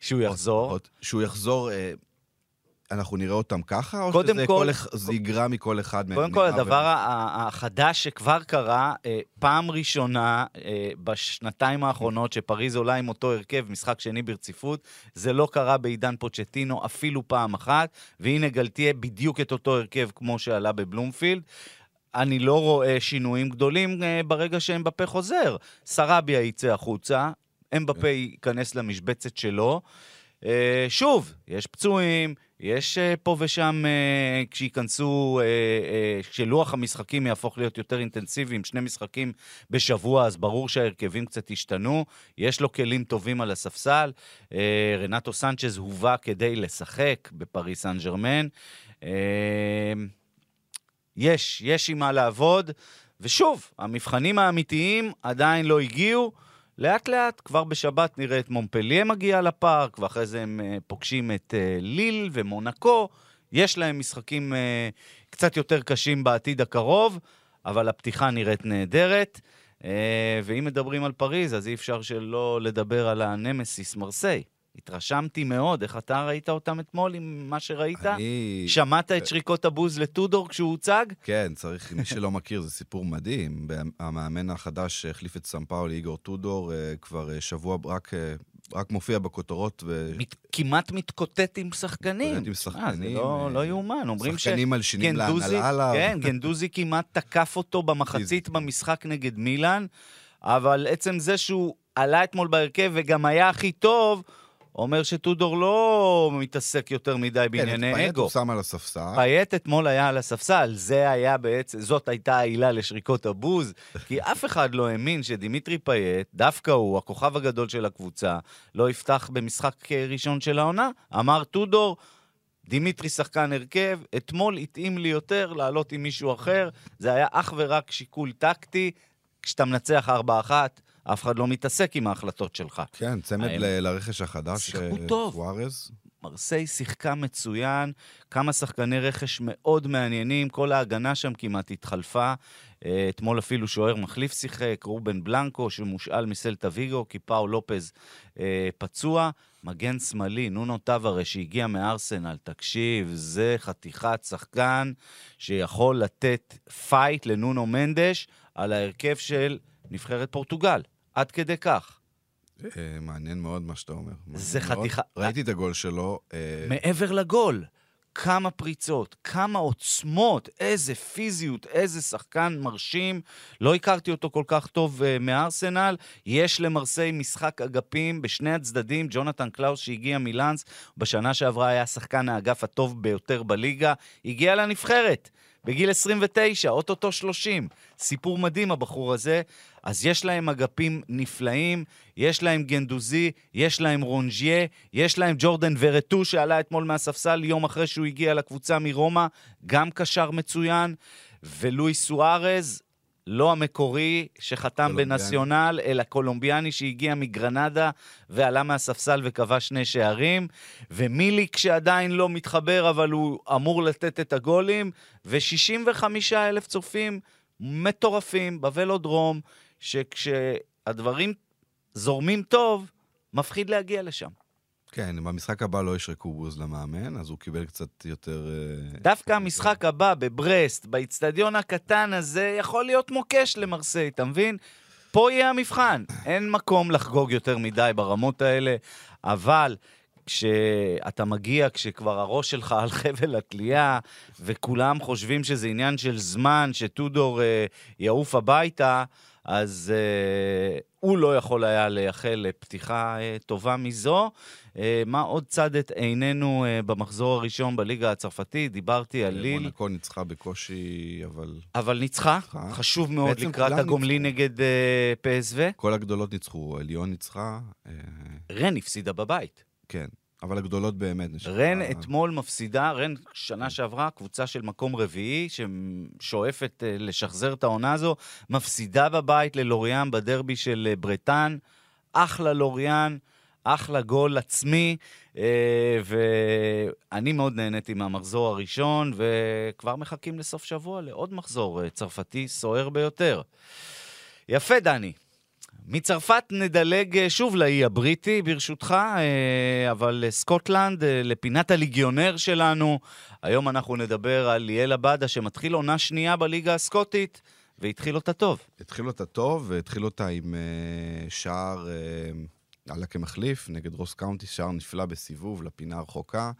שהוא יחזור, שהוא יחזור... אה, אנחנו נראה אותם ככה, או שזה כל- כל... זה יגרע מכל אחד מהם? קודם כל, הדבר החדש שכבר קרה, אה, פעם ראשונה אה, בשנתיים האחרונות שפריז עולה עם אותו הרכב, משחק שני ברציפות, זה לא קרה בעידן פוצ'טינו אפילו פעם אחת, והנה גלתיה בדיוק את אותו הרכב כמו שעלה בבלומפילד. אני לא רואה שינויים גדולים אה, ברגע שאמבפה חוזר. סרביה יצא החוצה, אמבפה ייכנס למשבצת שלו. אה, שוב, יש פצועים, יש אה, פה ושם, כשייכנסו, כשלוח המשחקים יהפוך להיות יותר אינטנסיבי, עם שני משחקים בשבוע, אז ברור שההרכבים קצת השתנו. יש לו כלים טובים על הספסל. רנטו סנצ'ז הובא כדי לשחק בפריס סן ג'רמן. יש, יש עם מה לעבוד. ושוב, המבחנים האמיתיים עדיין לא הגיעו. לאט לאט, כבר בשבת נראה את מונפליה מגיע לפארק, ואחרי זה הם אה, פוגשים את אה, ליל ומונקו. יש להם משחקים אה, קצת יותר קשים בעתיד הקרוב, אבל הפתיחה נראית נהדרת. ואם מדברים על פריז, אז אי אפשר שלא לדבר על הנמסיס מרסיי. התרשמתי מאוד, איך אתה ראית אותם אתמול עם מה שראית? אני... שמעת את שריקות הבוז לטודור כשהוא הוצג? כן, צריך, מי שלא מכיר, זה סיפור מדהים. המאמן החדש שהחליף את סמפאולי, איגור טודור, אה, כבר אה, שבוע רק, אה, רק מופיע בכותרות. ו... מת, כמעט מתקוטט עם שחקנים. מתקוטט עם אה, שחקנים, זה לא, אה, לא יאומן. אומרים שחקנים מלשינים להנהלה עליו. כן, גנדוזי כמעט תקף אותו במחצית. במשחק נגד מילאן, אבל עצם זה שהוא עלה אתמול בהרכב וגם היה הכי טוב, אומר שטודור לא מתעסק יותר מדי כן, בענייני פאייט אגו. הוא שם על הספסל. פאייט אתמול היה על הספסל, זה היה בעצם, זאת הייתה העילה לשריקות הבוז, כי אף אחד לא האמין שדימיטרי פאייט, דווקא הוא, הכוכב הגדול של הקבוצה, לא יפתח במשחק אה, ראשון של העונה. אמר טודור, דימיטרי שחקן הרכב, אתמול התאים לי יותר לעלות עם מישהו אחר, זה היה אך ורק שיקול טקטי. כשאתה מנצח 4-1, אף אחד לא מתעסק עם ההחלטות שלך. כן, צמד האם- ל- לרכש החדש. שיחקו אה, טוב. מרסיי שיחקה מצוין, כמה שחקני רכש מאוד מעניינים, כל ההגנה שם כמעט התחלפה. אה, אתמול אפילו שוער מחליף שיחק, רובן בלנקו, שמושאל מסלטה ויגו, כי פאו לופז אה, פצוע. מגן שמאלי, נונו טבארש, שהגיע מארסנל, תקשיב, זה חתיכת שחקן שיכול לתת fight לנונו מנדש על ההרכב של נבחרת פורטוגל. עד כדי כך. אה, מעניין מאוד מה שאתה אומר. זה. חתיכה- ראיתי את הגול שלו. אה, מעבר לגול, כמה פריצות, כמה עוצמות, איזה פיזיות, איזה שחקן מרשים. לא הכרתי אותו כל כך טוב uh, מארסנל. יש למרסיי משחק אגפים בשני הצדדים. ג'ונתן קלאוס שהגיע מלאנס, בשנה שעברה היה שחקן האגף הטוב ביותר בליגה, הגיע לנבחרת. בגיל 29, אוטוטו 30. סיפור מדהים הבחור הזה. אז יש להם אגפים נפלאים, יש להם גנדוזי, יש להם רונג'יה, יש להם ג'ורדן ורטו שעלה אתמול מהספסל יום אחרי שהוא הגיע לקבוצה מרומא, גם קשר מצוין, ולואי סוארז, לא המקורי שחתם קולומביאני. בנציונל, אלא קולומביאני שהגיע מגרנדה ועלה מהספסל וכבש שני שערים, ומיליק שעדיין לא מתחבר, אבל הוא אמור לתת את הגולים, ו-65 אלף צופים מטורפים בוולודרום, שכשהדברים זורמים טוב, מפחיד להגיע לשם. כן, במשחק הבא לא ישרקו בוז למאמן, אז הוא קיבל קצת יותר... אה, דווקא המשחק הבא בברסט, באיצטדיון הקטן הזה, יכול להיות מוקש למרסיי, אתה מבין? פה יהיה המבחן. אין מקום לחגוג יותר מדי ברמות האלה, אבל כשאתה מגיע, כשכבר הראש שלך על חבל התלייה, וכולם חושבים שזה עניין של זמן, שטודור אה, יעוף הביתה, אז אה, הוא לא יכול היה לייחל לפתיחה אה, טובה מזו. אה, מה עוד צד את עינינו אה, במחזור הראשון בליגה הצרפתית? דיברתי על ליל, מונקו ניצחה בקושי, אבל אבל ניצחה, ניצחה. חשוב מאוד לקראת הגומלין. נגד אה, פסו. כל הגדולות ניצחו. ליון ניצחה, אה, רן הפסידה בבית. כן, אבל הגדולות באמת. רן אה, אתמול מפסידה, רן שנה שעברה, קבוצה של מקום רביעי, ששואפת אה, לשחזר את העונה הזו, מפסידה בבית ללוריאן בדרבי של אה, ברטן. אחלה לוריאן, אחלה גול עצמי, אה, ואני מאוד נהניתי מהמחזור הראשון, וכבר מחכים לסוף שבוע לעוד מחזור צרפתי סוער ביותר. יפה, דני. מצרפת נדלג אה, שוב לאי הבריטי, ברשותך, אה, אבל סקוטלנד, אה, לפינת הליגיונר שלנו. היום אנחנו נדבר על ליאל עבדה, שמתחיל עונה שנייה בליגה הסקוטית, והתחיל אותה טוב. התחיל אותה טוב, והתחיל אותה עם שער, עלה כמחליף נגד רוס קאונטי, שער נפלא בסיבוב לפינה הרחוקה,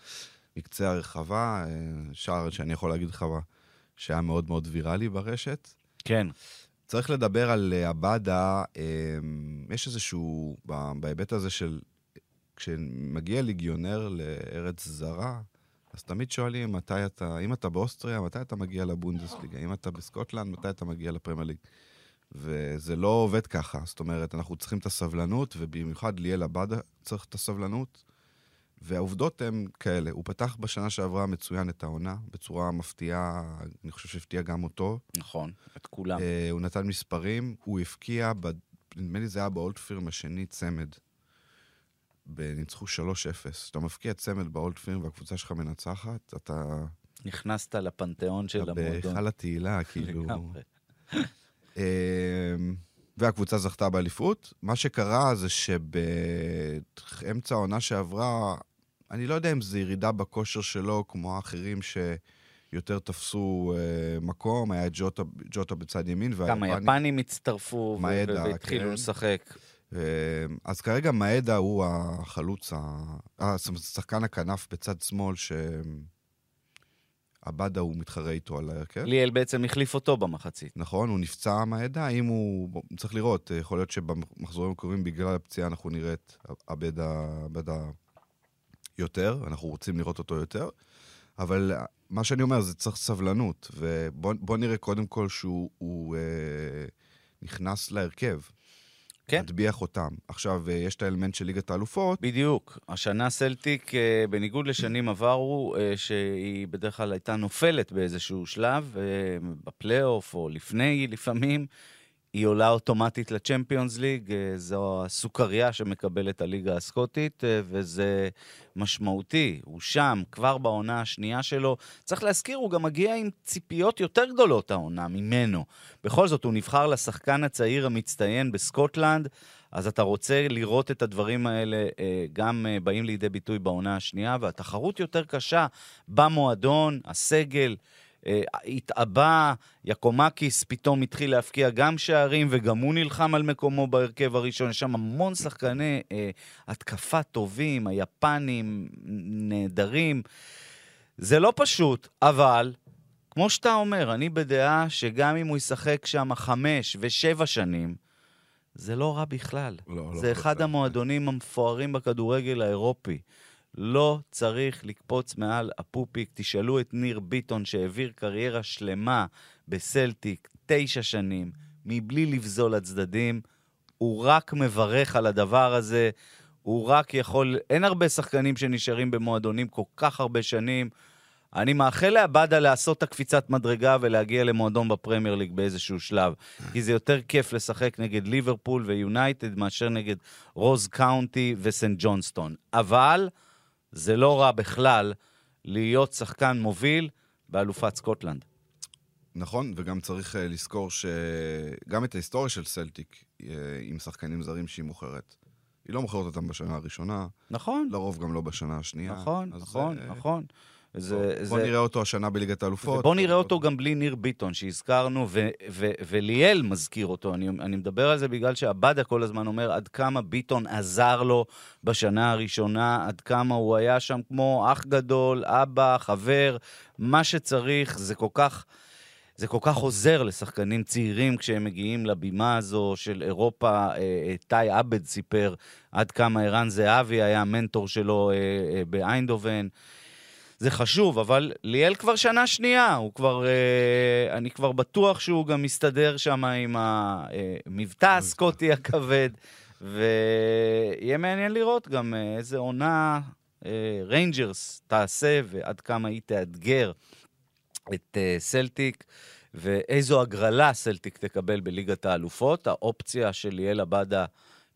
מקצה הרחבה, שער שאני יכול להגיד לך שהיה מאוד מאוד ויראלי ברשת. כן. צריך לדבר על אה, עבדה, יש איזשהו, בהיבט הזה של, כשמגיע ליגיונר לארץ זרה, אז תמיד שואלים מתי אתה, אם אתה באוסטריה, מתי אתה מגיע לבונדסליגה? אם אתה בסקוטלנד, מתי אתה מגיע לפרמייר ליג? וזה לא עובד ככה. זאת אומרת, אנחנו צריכים את הסבלנות, ובמיוחד ליאל עבדה צריך את הסבלנות. והעובדות הן כאלה, הוא פתח בשנה שעברה מצוין את העונה, בצורה מפתיעה, אני חושב שהפתיע גם אותו. נכון, את כולם. Uh, הוא נתן מספרים, הוא הבקיע, ב... נדמה לי זה היה באולדפירם השני צמד. ניצחו 3-0. כשאתה מפקיע צמד באולדפירם והקבוצה שלך מנצחת, אתה... נכנסת לפנתיאון של המועדון. אתה בהיכל התהילה, כאילו... אמ, והקבוצה זכתה באליפות. מה שקרה זה שבאמצע העונה שעברה, אני לא יודע אם זו ירידה בכושר שלו, כמו האחרים שיותר תפסו אה, מקום, היה ג'וטה, ג'וטה בצד ימין. גם היפנים הצטרפו והתחילו כן. לשחק. אה, אז כרגע מאדה הוא החלוץ, השחקן הכנף בצד שמאל, ש... עבדה הוא מתחרה איתו על ההרכב. ליאל בעצם החליף אותו במחצית. נכון, הוא נפצע מהעדה, אם הוא... צריך לראות, יכול להיות שבמחזורים הקרובים בגלל הפציעה אנחנו נראה את עבדה, עבדה יותר, אנחנו רוצים לראות אותו יותר, אבל מה שאני אומר זה צריך סבלנות, ובוא נראה קודם כל שהוא הוא, אה, נכנס להרכב. כן. מטביע חותם. עכשיו, אה, יש את האלמנט של ליגת האלופות. בדיוק. השנה סלטיק, אה, בניגוד לשנים עברו, אה, שהיא בדרך כלל הייתה נופלת באיזשהו שלב, בפלייאוף או לפני לפעמים, היא עולה אוטומטית לצ'מפיונס ליג, אה, זו הסוכריה שמקבלת הליגה הסקוטית, אה, וזה משמעותי. הוא שם, כבר בעונה השנייה שלו. צריך להזכיר, הוא גם מגיע עם ציפיות יותר גדולות העונה ממנו. בכל זאת, הוא נבחר לשחקן הצעיר המצטיין בסקוטלנד, אז אתה רוצה לראות את הדברים האלה אה, גם באים לידי ביטוי בעונה השנייה, והתחרות יותר קשה במועדון, הסגל. התעבה, יקומקיס פתאום התחיל להפקיע גם שערים, וגם הוא נלחם על מקומו בהרכב הראשון. יש שם המון שחקני אה, התקפה טובים, היפנים נהדרים. זה לא פשוט, אבל כמו שאתה אומר, אני בדעה שגם אם הוא ישחק שם חמש ושבע שנים, זה לא רע בכלל. לא, לא זה לא אחד המועדונים המפוארים בכדורגל האירופי. לא צריך לקפוץ מעל הפופיק. תשאלו את ניר ביטון, שהעביר קריירה שלמה בסלטיק, תשע שנים, מבלי לבזול הצדדים. הוא רק מברך על הדבר הזה. הוא רק יכול... אין הרבה שחקנים שנשארים במועדונים כל כך הרבה שנים. אני מאחל לעבדה לעשות את הקפיצת מדרגה ולהגיע למועדון בפרמייר ליג באיזשהו שלב. כי זה יותר כיף לשחק נגד ליברפול ויונייטד מאשר נגד רוס קאונטי וסנט ג'ונסטון. אבל זה לא רע בכלל להיות שחקן מוביל באלופת סקוטלנד. נכון, וגם צריך uh, לזכור שגם את ההיסטוריה של סלטיק uh, עם שחקנים זרים שהיא מוכרת. היא לא מוכרת אותם בשנה הראשונה. נכון. לרוב גם לא בשנה השנייה. נכון, נכון, זה, נכון. זה, בוא, זה... בוא נראה אותו השנה בליגת האלופות. בוא נראה אותו גם בלי ניר ביטון, שהזכרנו, ו- ו- וליאל מזכיר אותו. אני, אני מדבר על זה בגלל שעבדה כל הזמן אומר עד כמה ביטון עזר לו בשנה הראשונה, עד כמה הוא היה שם כמו אח גדול, אבא, חבר, מה שצריך, זה כל כך... זה כל כך עוזר לשחקנים צעירים כשהם מגיעים לבימה הזו של אירופה. אה, אה, טי עבד סיפר עד כמה ערן זהבי היה המנטור שלו אה, באיינדובן. זה חשוב, אבל ליאל כבר שנה שנייה, הוא כבר, אה, אני כבר בטוח שהוא גם מסתדר שם עם המבטא הסקוטי הכבד, ויהיה מעניין לראות גם אה, איזה עונה אה, ריינג'רס תעשה ועד כמה היא תאתגר את אה, סלטיק. ואיזו הגרלה סלטיק תקבל בליגת האלופות. האופציה של ליאל עבדה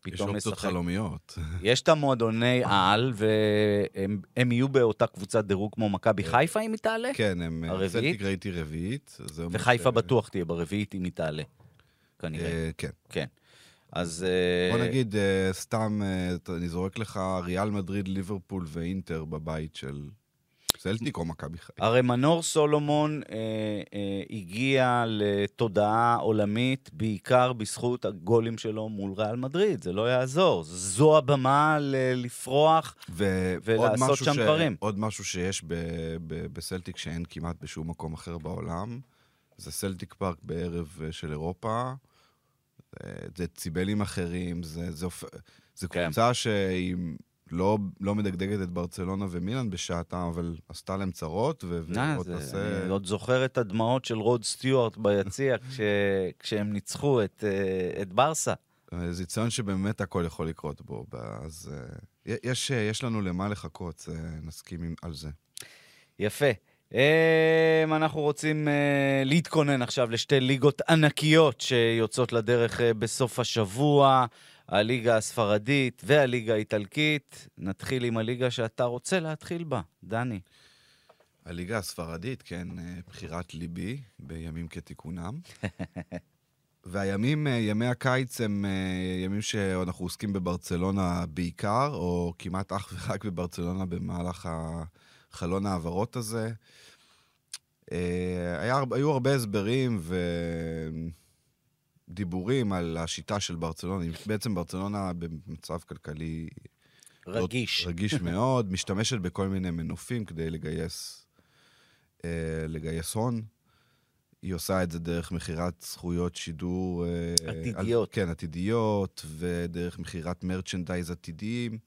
פתאום משחק. יש אופציות חלומיות. יש את המועדוני על, והם יהיו באותה קבוצת דירוג כמו מכבי כן. חיפה אם היא תעלה? כן, הם... הרביעית? ראיתי רביעית. וחיפה בטוח תהיה ברביעית אם היא תעלה, כנראה. אה, כן. כן. אז... בוא נגיד, אה, סתם, אה, אתה- אני זורק לך ריאל מדריד, ליברפול ואינטר בבית של סלטיק או מכבי חיפה. הרי מנור סולומון אה, אה, הגיע לתודעה עולמית בעיקר בזכות הגולים שלו מול ריאל מדריד, זה לא יעזור. זו הבמה ל- לפרוח. ועוד ולעשות שם ש- דברים. עוד משהו שיש ב- ב- בסלטיק שאין כמעט בשום מקום אחר בעולם, זה סלטיק פארק בערב אה, של אירופה. אה, זה ציבלים אחרים, זה, זה, זה כן. קבוצה שהיא לא, לא מדגדגת את ברצלונה ומילאן בשעתם, אבל עשתה להם צרות, נא, ועוד זה- תעשה... אני עוד זוכר את הדמעות של רוד סטיוארט ביציע כש, כשהם ניצחו את, אה, את ברסה. אה, זה ציון שבאמת הכל יכול לקרות בו, אז אה, יש, יש לנו למה לחכות, אה, נסכים על זה. יפה. Um, אנחנו רוצים להתכונן עכשיו לשתי ליגות ענקיות שיוצאות לדרך בסוף השבוע, הליגה הספרדית והליגה האיטלקית. נתחיל עם הליגה שאתה רוצה להתחיל בה, דני. הליגה הספרדית, כן, אה, בחירת ליבי, בימים כתיקונם. והימים, אה, ימי הקיץ הם אה, ימים שאנחנו עוסקים בברצלונה בעיקר, או כמעט אך ורק בברצלונה במהלך חלון ההעברות הזה. היה, היו הרבה הסברים ודיבורים על השיטה של ברצלונה. בעצם ברצלונה במצב כלכלי רגיש. רגיש מאוד, משתמשת בכל מיני מנופים כדי לגייס, אה, לגייס הון. היא עושה את זה דרך מכירת זכויות שידור... אה, עתידיות. על, כן, עתידיות, ודרך מכירת מרצ'נדייז עתידיים.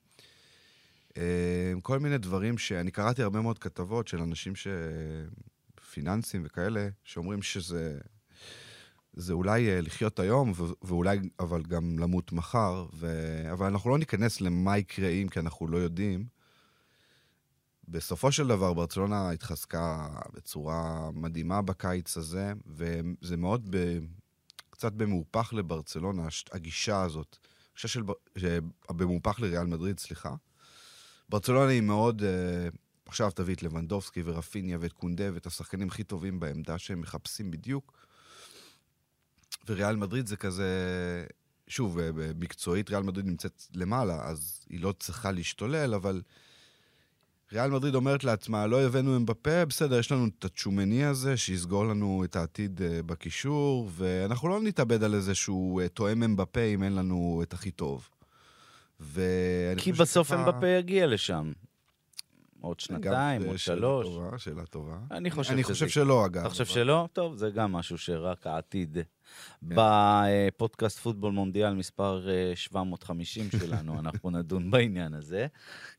אה, כל מיני דברים שאני קראתי הרבה מאוד כתבות של אנשים ש... פיננסים וכאלה, שאומרים שזה... זה אולי אה, לחיות היום, ואולי אבל גם למות מחר, ו... אבל אנחנו לא ניכנס למה יקרה אם, כי אנחנו לא יודעים. בסופו של דבר, ברצלונה התחזקה בצורה מדהימה בקיץ הזה, וזה מאוד ב... קצת במהופך לברצלונה, הגישה הזאת. הגישה של... ש- במהופך לריאל מדריד, סליחה. ברצלונה היא מאוד... אה, עכשיו תביא את לבנדובסקי ורפיניה ואת קונדה ואת השחקנים הכי טובים בעמדה שהם מחפשים בדיוק. וריאל מדריד זה כזה... שוב, אה, מקצועית ריאל מדריד נמצאת למעלה, אז היא לא צריכה להשתולל, אבל ריאל מדריד אומרת לעצמה, לא הבאנו אמבפה, בסדר, יש לנו את הצ'ומני הזה, שיסגור לנו את העתיד אה, בקישור, ואנחנו לא נתאבד על איזה שהוא אה, תואם אמבפה אם אין לנו את הכי טוב. כי בסוף שככה- אמבפה יגיע לשם. עוד שנתיים, עוד שאלה שלוש. טובה, שאלה טובה. אני חושב אני שזה חושב שלא, אגב. אתה חושב אבל- שלא? טוב, זה גם משהו שרק העתיד. כן. בפודקאסט פוטבול מונדיאל מספר אה, 750 שלנו, אנחנו נדון בעניין הזה.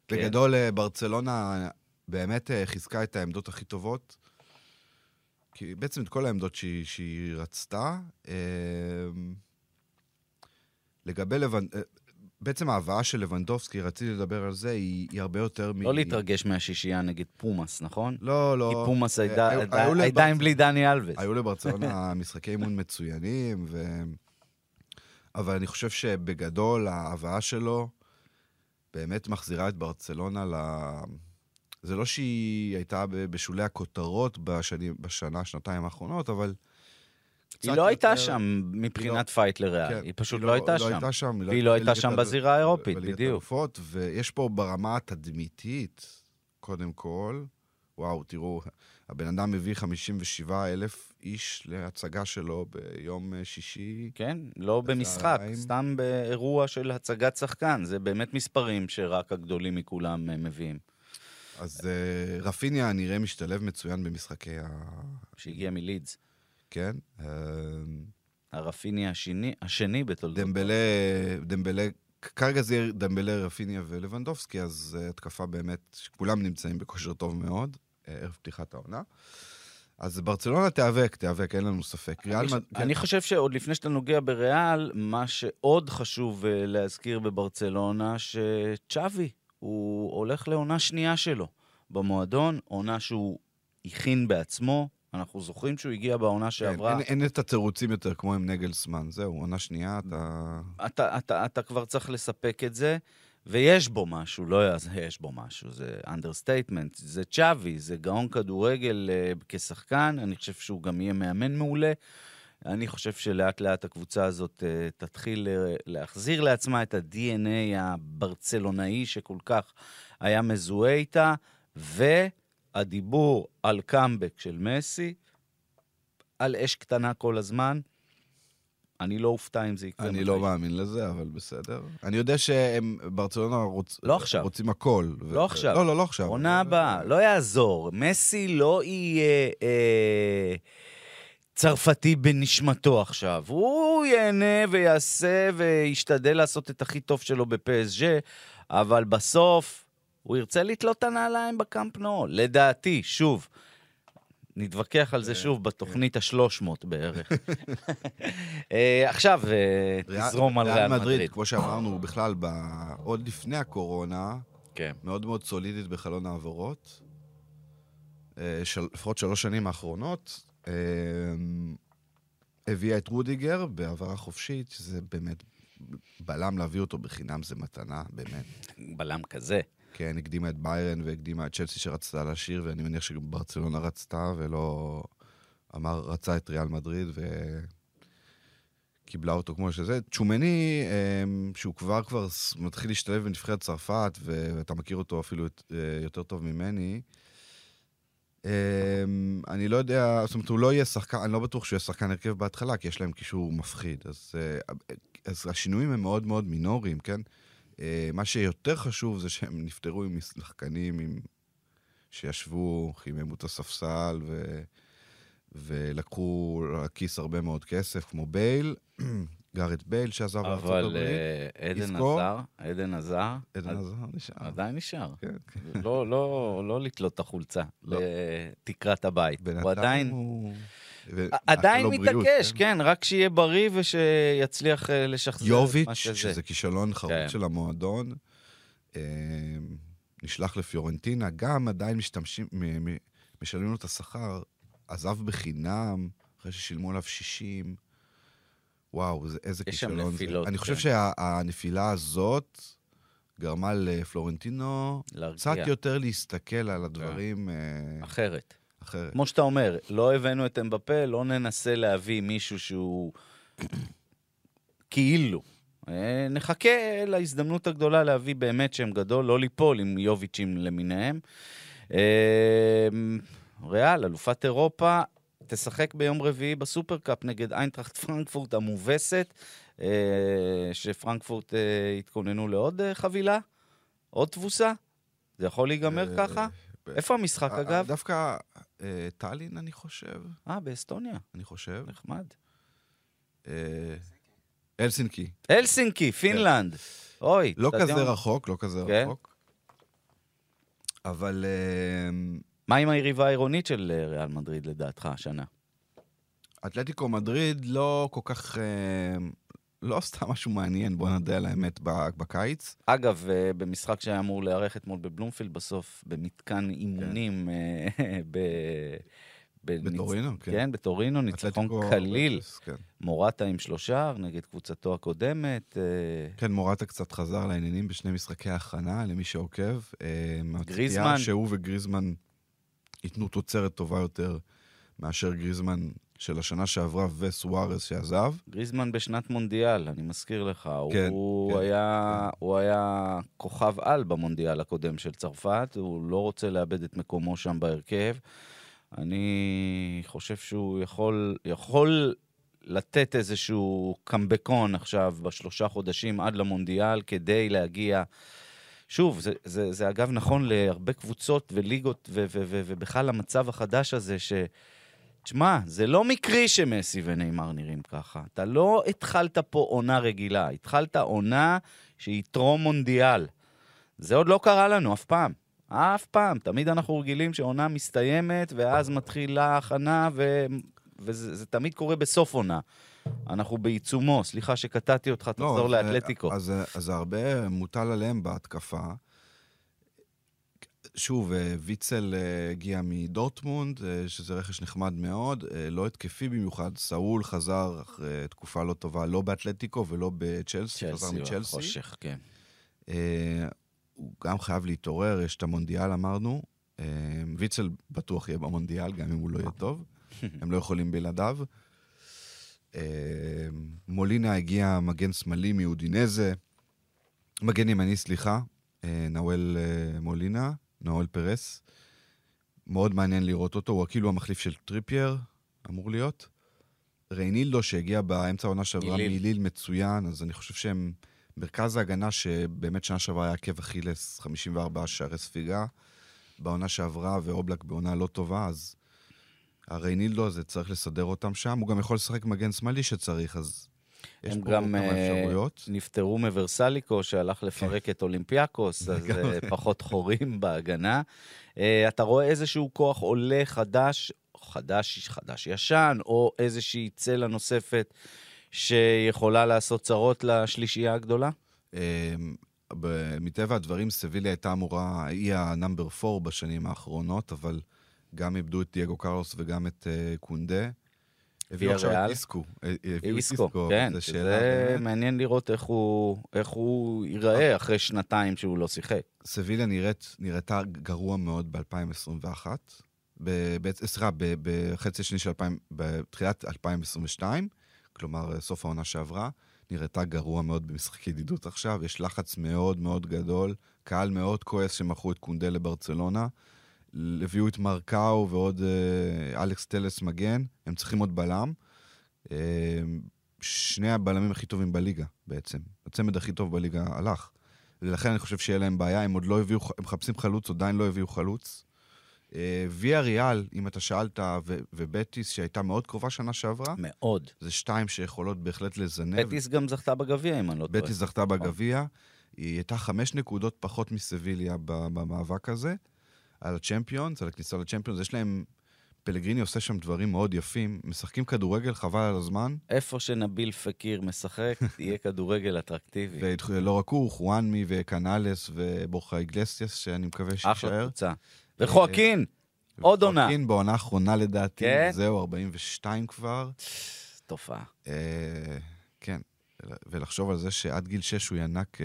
כן. בגדול, אה, ברצלונה באמת אה, חיזקה את העמדות הכי טובות. כי בעצם את כל העמדות שהיא, שהיא רצתה. אה, לגבי לבנ... אה, בעצם ההבאה של לבנדובסקי, רציתי לדבר על זה, היא, היא הרבה יותר מ... לא להתרגש מהשישייה נגד פומאס, נכון? לא, לא. כי פומאס אה, הייתה- הייתה- היו הייתה עם לברצ- בלי דני אלווס. היו לברצלונה משחקי אימון מצוינים, ו... אבל אני חושב שבגדול ההבאה שלו באמת מחזירה את ברצלונה ל... זה לא שהיא הייתה בשולי הכותרות בשנים, בשנה, שנתיים האחרונות, אבל... היא קצת לא הייתה יותר- שם מבחינת fight לריאל, כן, היא פשוט לא הייתה שם. לא הייתה שם. והיא לא הייתה שם בזירה האירופית, בדיוק. ויש פה ברמה התדמיתית, קודם כל, וואו, תראו, הבן אדם מביא 57 אלף איש להצגה שלו ביום אה, שישי. כן, לא במשחק. סתם באירוע של הצגת שחקן. זה באמת מספרים שרק הגדולים מכולם אה, מביאים. אז אה, רפיניה נראה משתלב מצוין במשחקי ה... שהגיע מלידס. כן? אה, הרפיני השני, השני בתולדות. דמבלה, דמבלה, כרגע זה יהיה דמבלה, רפיניה ולבנדובסקי, אז אה, התקפה באמת, כולם נמצאים בכושר טוב מאוד, אה, ערב פתיחת העונה. אז ברצלונה תיאבק, תיאבק, אין לנו ספק. ריאל אני. כן. אני חושב שעוד לפני שאתה נוגע בריאל, מה שעוד חשוב להזכיר בברצלונה, שצ'אבי, הוא הולך לעונה שנייה שלו במועדון, עונה שהוא הכין בעצמו. אנחנו זוכרים שהוא הגיע בעונה כן, שעברה. אין, אין את התירוצים יותר כמו עם נגלסמן, זהו, עונה שנייה, אתה... אתה, אתה, אתה כבר צריך לספק את זה, ויש בו משהו, לא יש בו משהו, זה understatement, זה צ'אבי, זה גאון כדורגל uh, כשחקן, אני חושב שהוא גם יהיה מאמן מעולה. אני חושב שלאט לאט הקבוצה הזאת אה, תתחיל אה, להחזיר לעצמה את ה-DNA הברצלונאי שכל כך היה מזוהה איתה, והדיבור על קאמבק של מסי, על אש קטנה כל הזמן, אני לא אופתע אם זה יקרה. אני. לא מאמין לזה, אבל בסדר. אני יודע שהם, ברצלונה רוצ... לא עכשיו. רוצים הכל. ו- לא עכשיו. לא, לא, לא עכשיו. עונה הבאה, לא יעזור. מסי לא יהיה אה, צרפתי בנשמתו עכשיו. הוא ייהנה ויעשה וישתדל לעשות את הכי טוב שלו בפסג', אבל בסוף הוא ירצה לתלות את הנעליים בקאמפ נו. לדעתי, שוב. נתווכח על זה שוב בתוכנית ה-300 בערך. אה, עכשיו, אה, תזרום על ריאל מדריד. כמו שאמרנו, בכלל. עוד לפני הקורונה, כן. מאוד מאוד סולידית בחלון העברות. אה. לפחות שלוש שנים האחרונות. אה, הביאה את רודיגר בהעברה חופשית, שזה באמת... בלם להביא אותו בחינם זה מתנה, באמת. בלם כזה. כן, הקדימה את ביירן והקדימה את צ'לסי שרצתה לשיר, ואני מניח שגם ברצלונה רצתה, ולא... אמר, רצה את ריאל מדריד, וקיבלה אותו כמו שזה. צ'ומני, אמ, שהוא כבר כבר מתחיל להשתלב בנבחרת צרפת, ו- ואתה מכיר אותו אפילו אה, יותר טוב ממני. אמ, אני לא יודע, זאת אומרת, הוא לא יהיה שחקן, אני לא בטוח שהוא יהיה שחקן הרכב בהתחלה, כי יש להם קישור מפחיד. אז, אה, אז השינויים הם מאוד מאוד מינוריים, כן? אה, מה שיותר חשוב זה שהם נפטרו עם שחקנים עם... שישבו, חיממו את הספסל ו... ולקחו לכיס הרבה מאוד כסף, כמו בייל, גארט בייל שעזב לארצות אבל הברית, אה, עדן? עזר, עדן עזר, עדן עזר נשאר. עדיין נשאר. כן, כן. לא, לא, לא לתלות את החולצה לא. לתקרת הבית. הוא עדיין, הוא... ו- עדיין מתעקש, כן. כן, רק שיהיה בריא ושיצליח אה, לשחזר יוביץ', מה שזה. שזה כישלון חרוץ כן. של המועדון, אה, נשלח לפיורנטינה, גם עדיין משתמשים, משלמים לו את השכר, עזב בחינם, אחרי ששילמו עליו 60. וואו, זה, איזה יש שם כישלון זה. נפילות, אני חושב כן. שהנפילה הזאת גרמה לפלורנטינו להרגיע. קצת יותר להסתכל על הדברים אה, אחרת. אחרת. כמו שאתה אומר, לא הבאנו את אמבפה, לא ננסה להביא מישהו שהוא כאילו. אה, נחכה להזדמנות הגדולה להביא באמת שם גדול, לא ליפול עם יוביצ'ים למיניהם. אה, ריאל, אלופת אירופה, תשחק ביום רביעי בסופרקאפ נגד איינטראכט פרנקפורט המובסת, אה, שפרנקפורט אה, התכוננו לעוד אה, חבילה, עוד תבוסה. זה יכול להיגמר אה, ככה? ב- איפה המשחק, אה, אגב? דווקא אה, טאלין, אני חושב. אה, באסטוניה, אני חושב. נחמד. אה, הלסינקי. הלסינקי, פינלנד. אוי. לא. כזה רחוק, לא כזה כן. רחוק. אבל אה, מה עם היריבה העירונית של אה, ריאל מדריד, לדעתך, השנה? אתלטיקו מדריד לא כל כך... אה, לא עשתה משהו מעניין, בוא נדע על האמת, בקיץ. אגב, אה, במשחק שהיה אמור להיערך אתמול בבלומפילד, בסוף, במתקן אימונים ב... בניצ- בטורינו, כן. כן, בטורינו, ניצחון קליל. כן. מורטה עם שלושה נגד קבוצתו הקודמת. כן, מורטה קצת חזר לעניינים בשני משחקי הכנה, למי שעוקב. גריזמן. שהוא וגריזמן ייתנו תוצרת טובה יותר מאשר גריזמן של השנה שעברה וסוארז שעזב. גריזמן בשנת מונדיאל, אני מזכיר לך. כן, הוא, כן, היה, הוא היה כוכב על במונדיאל הקודם של צרפת, הוא לא רוצה לאבד את מקומו שם בהרכב. אני חושב שהוא יכול, יכול לתת איזשהו קמבקון עכשיו בשלושה חודשים עד למונדיאל כדי להגיע... שוב, זה, זה, זה אגב נכון להרבה קבוצות וליגות, ו- ו- ו- ובכלל המצב החדש הזה, ש... תשמע, זה לא מקרי שמסי ונאמר נראים ככה. אתה לא התחלת פה עונה רגילה, התחלת עונה שהיא טרום מונדיאל. זה עוד לא קרה לנו אף פעם. אף פעם. תמיד אנחנו רגילים שעונה מסתיימת, ואז מתחילה ההכנה, ו... וזה זה תמיד קורה בסוף עונה. אנחנו בעיצומו, סליחה שקטעתי אותך, תחזור לא, לאתלטיקו. אז, אז הרבה מוטל עליהם בהתקפה. שוב, אה, ויצל אה, הגיע מדורטמונד, אה, שזה רכש נחמד מאוד, אה, לא התקפי במיוחד. סאול חזר אחרי תקופה לא טובה, לא באתלטיקו ולא בצ'לסי, חזר צ'לסי, מצ'לסי. חושך, כן. אה, הוא גם חייב להתעורר, יש את המונדיאל, אמרנו. אה, ויצל בטוח יהיה במונדיאל, גם אם הוא לא יהיה טוב. הם לא יכולים בלעדיו. מולינה הגיע מגן שמאלי מאודינזה, מגן ימני, סליחה, אה, נאואל אה, מולינה, נאואל פרס. מאוד מעניין לראות אותו, הוא כאילו המחליף של טריפייר, אמור להיות. ריינילדו שהגיע באמצע העונה שעברה. מליל מצוין, אז אני חושב שהם מרכז ההגנה שבאמת שנה שעברה היה עקב אכילס, 54 שערי ספיגה בעונה שעברה, ואובלק בעונה לא טובה, אז הריינילדו הזה צריך לסדר אותם שם. הוא גם יכול לשחק מגן שמאלי שצריך, אז יש הם פה גם כמה אה, אפשרויות. נפטרו מוורסליקו, שהלך לפרק את אולימפיאקוס, אז אה, פחות חורים בהגנה. אה, אתה רואה איזשהו כוח עולה חדש, חדש, חדש ישן, או איזושהי צלע נוספת שיכולה לעשות צרות לשלישייה הגדולה? ב- מטבע הדברים, סביליה הייתה אמורה, היא ה number 4 בשנים האחרונות, אבל גם איבדו את דייגו קרלוס וגם את אה, קונדה. הביאו עכשיו? את איסקו. אה, הביאו איסקו, כן, באמת. מעניין לראות איך הוא, איך הוא ייראה אחרי שנתיים שהוא לא שיחק. סביליה נראית, נראתה גרוע מאוד ב-2021. ב- ב- סליחה, בחצי השני של 2000, בתחילת 2022, כלומר, סוף העונה שעברה, נראתה גרוע מאוד במשחק ידידות עכשיו. יש לחץ מאוד מאוד גדול, קהל מאוד כועס שמכרו את קונדה לברצלונה. הביאו את מרקאו ועוד אה, אלכס טלס מגן, הם צריכים עוד בלם. אה, שני הבלמים הכי טובים בליגה בעצם. הצמד הכי טוב בליגה הלך. ולכן אני חושב שיהיה להם בעיה, הם עוד לא הביאו, הם מחפשים חלוץ, עדיין לא הביאו חלוץ. אה, ויה ריאל, אם אתה שאלת, ו- ובטיס, שהייתה מאוד קרובה שנה שעברה, מאוד. זה שתיים שיכולות בהחלט לזנב. בטיס גם זכתה בגביע, אם אני לא טועה. בטיס זכתה בגביע, היא הייתה חמש נקודות פחות מסביליה במאבק הזה, על הצ'מפיונס, על הכניסה לצ'מפיונס. יש להם, פלגריני עושה שם דברים מאוד יפים, משחקים כדורגל, חבל על הזמן, איפה שנביל פקיר משחק, יהיה כדורגל אטרקטיבי. ולא רק הוא, חואנמי וקנאלס ובורחה איגלסיאס, שאני מקווה אחלה שיישאר. קבוצה. וחואקין, עוד עונה. חואקין בעונה האחרונה לדעתי, כן? זהו, 42 כבר. תופעה. אה, כן, ולחשוב על זה שעד גיל 6 הוא ינק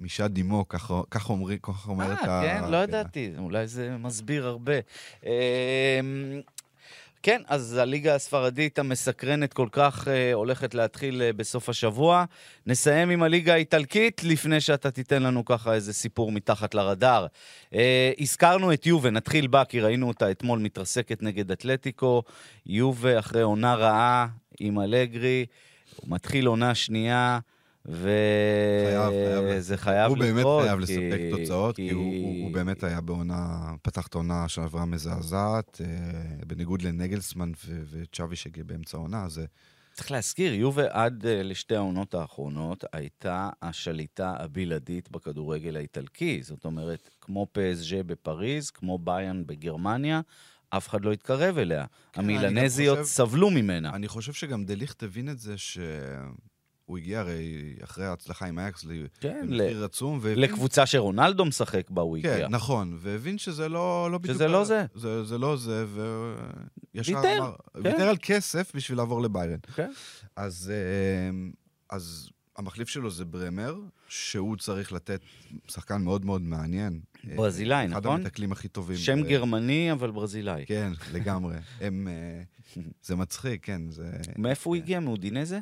אה, משד אמו, ככה ככה אומרים, ככה אומרת אה, כן? לא ידעתי, אולי זה מסביר הרבה. אמ, כן, אז הליגה הספרדית המסקרנת כל כך אה, הולכת להתחיל אה, בסוף השבוע. נסיים עם הליגה האיטלקית, לפני שאתה תיתן לנו ככה איזה סיפור מתחת לרדאר. אה, הזכרנו את יובה, נתחיל בה, כי ראינו אותה אתמול מתרסקת נגד אתלטיקו. יובה אחרי עונה רעה עם אלגרי, מתחיל עונה שנייה. חייב, חייב. וזה חייב הוא באמת לקרות, חייב כי- לספק תוצאות, כי כי- הוא- הוא הוא באמת היה בעונה, פתח את העונה שעברה מזעזעת, אה, בניגוד לנגלסמן ו- וצ'אבי שהגיע באמצע העונה, זה... צריך להזכיר, יובה עד uh, לשתי העונות האחרונות הייתה השליטה הבלעדית בכדורגל האיטלקי. זאת אומרת, כמו פסג'ה בפריז, כמו ביאן בגרמניה, אף אחד לא התקרב אליה. כן, המילנזיות חושב- סבלו ממנה. אני חושב שגם דליכט הבין את זה שהוא הגיע הרי אחרי ההצלחה עם אייקס כן, למחיר עצום, והבין- לקבוצה שרונלדו משחק בה הוא כן, הגיע. נכון, והבין שזה לא, לא בדיוק... שזה לא זה. זה. זה לא זה, וישר ויתר, אמר... כן. ויתר על כסף בשביל לעבור לביירן. כן. אז, אה, אז המחליף שלו זה ברמר, שהוא צריך לתת שחקן מאוד מאוד מעניין. ברזילאי, אחד נכון? המתקלים הכי טובים. שם ב- גרמני, אבל ברזילאי. כן, לגמרי. הם... אה, זה מצחיק, כן, זה... מאיפה הוא הגיע? מאודינזה?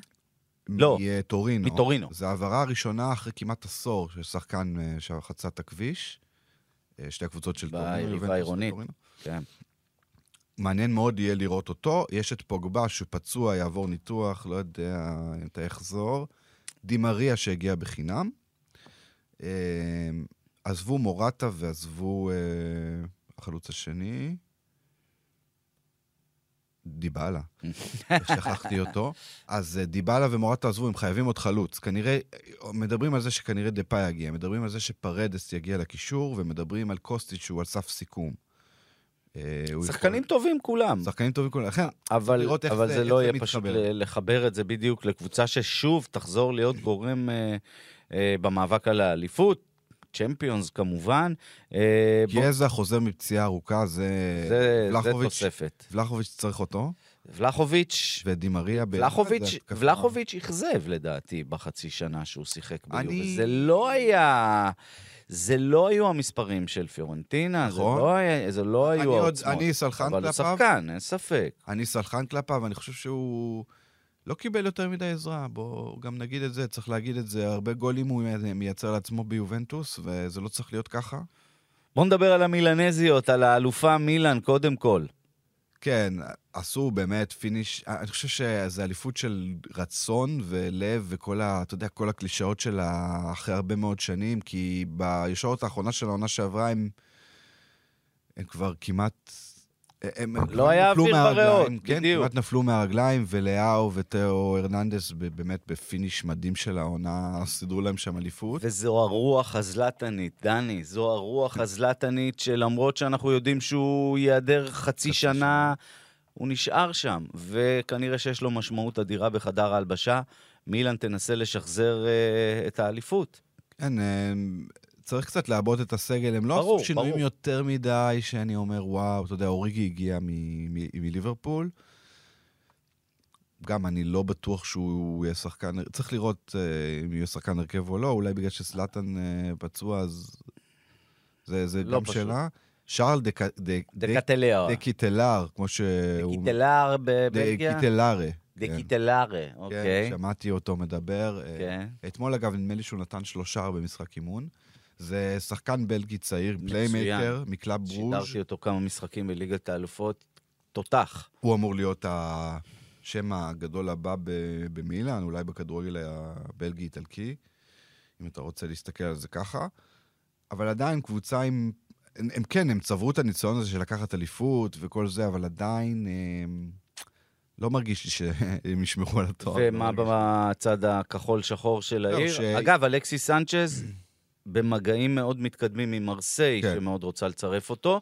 לא, מטורינו. מטורינו. זו העברה הראשונה אחרי כמעט עשור של שחקן אה, שחצה את הכביש. אה, שתי הקבוצות של טורינו. ביריבה. וטורינו. כן. מעניין מאוד יהיה לראות אותו. יש את פוגבה שפצוע, יעבור ניתוח, לא יודע אתה יחזור. דימריה שהגיע בחינם. אה, עזבו מורטה ועזבו החלוץ השני. דיבלה, שכחתי אותו. אז אה, דיבלה ומורטה עזבו, הם חייבים עוד חלוץ. כנראה, מדברים על זה שכנראה דפאי יגיע, מדברים על זה שפרדס יגיע לקישור, ומדברים על קוסטיץ' שהוא על סף סיכום. אה, שחקנים יכול- טובים כולם. שחקנים טובים כולם. לכן, אבל, לראות איך אבל זה- זה, איך לא יהיה. פשוט לחבר את זה בדיוק לקבוצה ששוב תחזור להיות גורם אה, אה, במאבק על האליפות, צ'מפיונס כמובן. אה, בוא- חוזר מפציעה ארוכה, זה זה, זה. תוספת. ולחוביץ' צריך אותו, ולחוביץ', ודימריה. ולחוביץ'. ולחוביץ' אכזב לדעתי בחצי שנה שהוא שיחק ביובה. אני- זה לא היה... זה לא היו המספרים של פיורנטינה, נכון. זה לא, היה, זה לא היו עוד- העוצמות. אני סלחן אבל הוא כלפיו. שחקן, אין ספק. אני סלחן כלפיו, אני חושב שהוא לא קיבל יותר מדי עזרה, בואו גם נגיד את זה, צריך להגיד את זה, הרבה גולים הוא מייצר לעצמו ביובנטוס, וזה לא צריך להיות ככה. בוא נדבר על המילנזיות, על האלופה מילאן, קודם כל. כן, עשו באמת finish, אני חושב שזו אליפות של רצון ולב וכל ה... אתה יודע, כל הקלישאות שלה אחרי הרבה מאוד שנים, כי בישורת האחרונה של העונה שעברה הם, הם כבר כמעט... להם לא היה אוויר בריאות, כן, בדיוק. כמעט נפלו מהרגליים, ולאאו ותאו הרננדס באמת ב finish מדהים של העונה, סידרו להם שם אליפות. וזו הרוח הזלטנית, דני, זו הרוח הזלטנית שלמרות שאנחנו יודעים שהוא נעדר חצי שנה, הוא נשאר שם, וכנראה שיש לו משמעות אדירה בחדר ההלבשה. מילאן תנסה לשחזר uh, את האליפות. כן, uh, צריך קצת לעבוד את הסגל, הם לא עשו שינויים ברור. יותר מדי, שאני אומר, וואו, אתה יודע, אוריגי הגיע מליברפול. גם אני לא בטוח שהוא יהיה שחקן, צריך לראות uh, אם יהיה שחקן הרכב או לא, אולי בגלל שסלאטן uh, פצוע, אז זה, זה לא גם פשוט. שאלה. שרל דקטלר. דקיטלר, כמו שהוא... דקיטלר בבלגיה? דקיטלרה. דקיטלרה, כן. אוקיי. כן, שמעתי אותו מדבר. כן. אתמול, אגב, נדמה לי שהוא נתן שלושה במשחק אימון. זה שחקן בלגי צעיר, playmaker, מקלאב ברוז'. שידרתי אותו כמה משחקים בליגת האלופות, תותח. הוא אמור להיות השם הגדול הבא במילאן, אולי בכדורגל הבלגי-איטלקי, אם אתה רוצה להסתכל על זה ככה. אבל עדיין קבוצה עם... הם, הם כן, הם צברו את הניסיון הזה של לקחת אליפות וכל זה, אבל עדיין הם, לא מרגיש לי שהם ישמרו על התואר. ומה לא בצד הכחול-שחור של לא, העיר? ש... אגב, אלכסיס סנצ'ז במגעים מאוד מתקדמים עם מרסיי, כן. שמאוד רוצה לצרף אותו.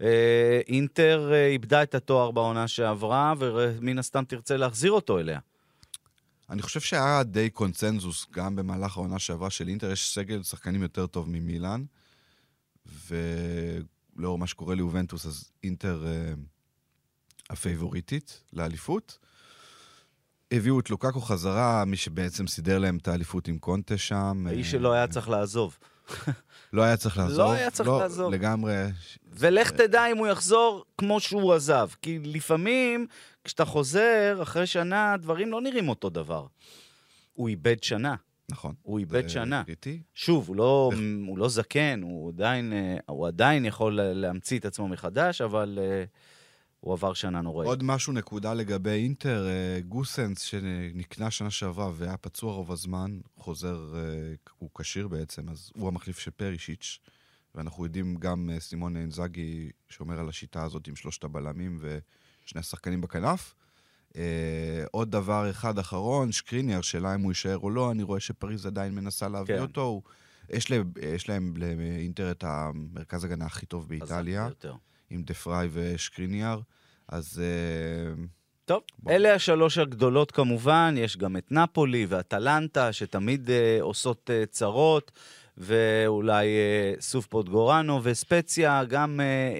אה, אינטר אה, איבדה את התואר בעונה שעברה, ומן הסתם תרצה להחזיר אותו אליה. אני חושב שהיה די קונצנזוס גם במהלך העונה שעברה של אינטר, יש סגל שחקנים יותר טוב ממילאן, ולאור מה שקורה ליובנטוס, אז אינטר אה, הפייבוריטית לאליפות. הביאו את לוקקו חזרה, מי שבעצם סידר להם את האליפות עם קונטה שם. האיש שלא היה צריך לעזוב. לא היה צריך לעזוב? לא היה צריך לא, לעזוב. לגמרי. ולך תדע אם הוא יחזור כמו שהוא עזב. כי לפעמים, כשאתה חוזר, אחרי שנה, דברים לא נראים אותו דבר. הוא איבד שנה. נכון. הוא איבד שנה. קריטי. שוב, הוא לא, הוא לא זקן, הוא עדיין, אה, הוא עדיין יכול להמציא את עצמו מחדש, אבל... Uh, הוא עבר שנה נוראית. עוד משהו, נקודה לגבי אינטר, אה, גוסנס, שנקנה שנה שעברה והיה פצוע רוב הזמן, חוזר, אה, הוא כשיר בעצם, אז הוא המחליף של פרישיץ', ואנחנו יודעים גם אה, סימון אינזאגי שומר על השיטה הזאת עם שלושת הבלמים ושני השחקנים בכנף. עוד דבר אחד אחרון, שקריניאר, שאלה אם הוא יישאר או לא, אני רואה שפריז עדיין מנסה להביא כן. אותו. יש, להם, יש להם לאינטר את המרכז הגנה הכי טוב באיטליה. עם דה פריי ושקריניאר, אז... אה, טוב, בוא. אלה השלוש הגדולות כמובן, יש גם את נפולי ואטלנטה, שתמיד uh, עושות uh, צרות, ואולי uh, סוף פוטגורנו וספציה, גם uh,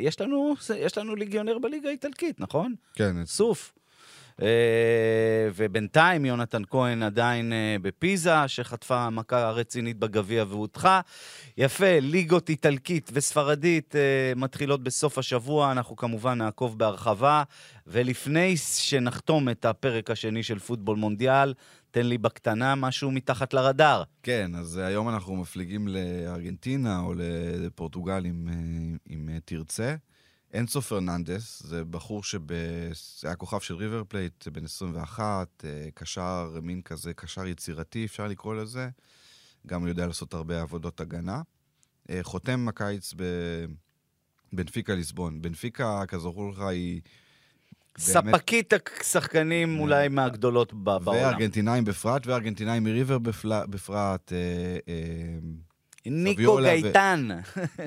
uh, יש, לנו, יש לנו ליגיונר בליגה האיטלקית, נכון? כן. סוף. אה, ובינתיים יונתן כהן עדיין אה, בפיזה, שחטפה מכה רצינית בגביע והודחה. יפה, ליגות איטלקית וספרדית אה, מתחילות בסוף השבוע, אנחנו כמובן נעקוב בהרחבה. ולפני שנחתום את הפרק השני של פוטבול מונדיאל, תן לי בקטנה משהו מתחת לרדאר. כן, אז היום אנחנו מפליגים לארגנטינה או לפורטוגל אם, אם תרצה. אנסו פרננדס, זה בחור שהיה כוכב של ריבר פלייט, בן 21, אה, קשר, מין כזה, קשר יצירתי, אפשר לקרוא לזה. גם הוא יודע לעשות הרבה עבודות הגנה. אה, חותם הקיץ בבנפיקה ליסבון. בנפיקה, כזכור לך, היא... ספקית השחקנים אולי מהגדולות בעולם. וארגנטינאים בפרט, וארגנטינאים מריבר בפרט. אה, ניקו גייטן.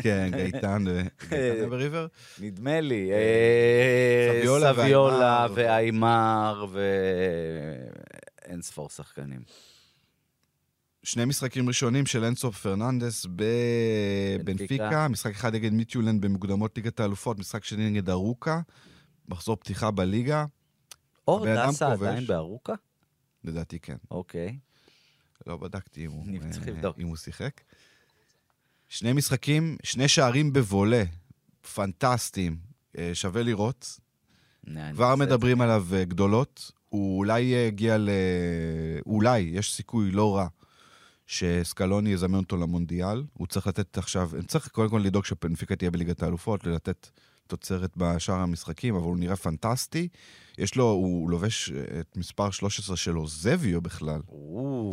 כן, גייטן בריבר. נדמה לי. אה, סביולה ואיימר ואין ספור שחקנים. שני משחקים ראשונים של אינסוף פרננדס בבנפיקה, משחק אחד נגד מיטיולנד במוקדמות ליגת האלופות, משחק שני נגד ארוקה, מחזור פתיחה בליגה. אור דסה עדיין בארוקה? לדעתי כן. אוקיי. לא בדקתי אם הוא שיחק. שני משחקים, שני שערים בבולה, פנטסטיים, אה, שווה לראות. כבר מדברים עליו אה, גדולות. הוא אולי יגיע ל... אולי, יש סיכוי לא רע שסקלוני יזמן אותו למונדיאל. הוא צריך לתת עכשיו, צריך קודם כל לדאוג שפנפיקה תהיה בליגת האלופות, ולתת תוצרת בשאר המשחקים, אבל הוא נראה פנטסטי. יש לו, הוא לובש את מספר 13 שלו, זביו בכלל.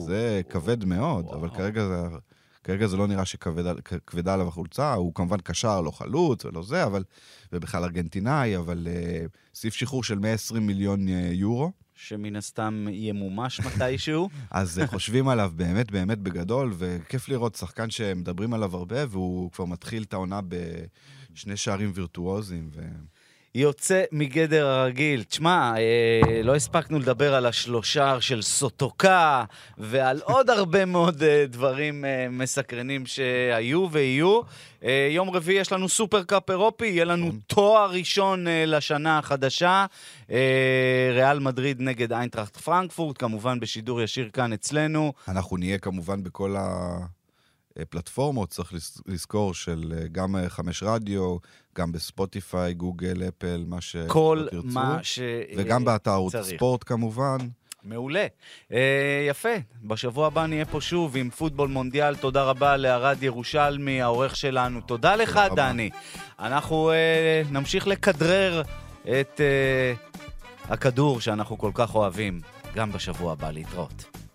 זה כבד מאוד, אבל כרגע זה... כרגע זה לא נראה שכבדה עליו החולצה, הוא כמובן קשר, לא חלוץ ולא זה, אבל... ובכלל ארגנטינאי, אבל uh, סעיף שחרור של 120 מיליון uh, יורו. שמן הסתם ימומש מתישהו. אז uh, חושבים עליו באמת באמת בגדול, וכיף לראות שחקן שמדברים עליו הרבה, והוא כבר מתחיל את העונה בשני שערים וירטואוזיים. ו... יוצא מגדר הרגיל. תשמע, אה, לא הספקנו לדבר על השלושה של סוטוקה ועל עוד הרבה מאוד אה, דברים אה, מסקרנים שהיו ויהיו. אה, יום רביעי יש לנו סופר קאפ אירופי, יהיה לנו נכון. תואר ראשון אה, לשנה החדשה. אה, ריאל מדריד נגד איינטראכט פרנקפורט, כמובן בשידור ישיר כאן אצלנו. אנחנו נהיה כמובן בכל ה... פלטפורמות, צריך לזכור, של אה, גם אה, חמש רדיו, גם בספוטיפיי, גוגל, אפל, מה שתרצו. כל מה ש... וגם באתר ערוץ הספורט כמובן. מעולה. אה, יפה, בשבוע הבא נהיה פה שוב עם פוטבול מונדיאל. תודה רבה לערד ירושלמי, העורך שלנו. תודה לך, תודה דני. רבה. אנחנו אה, נמשיך לכדרר את אה, הכדור שאנחנו כל כך אוהבים, גם בשבוע הבא. להתראות.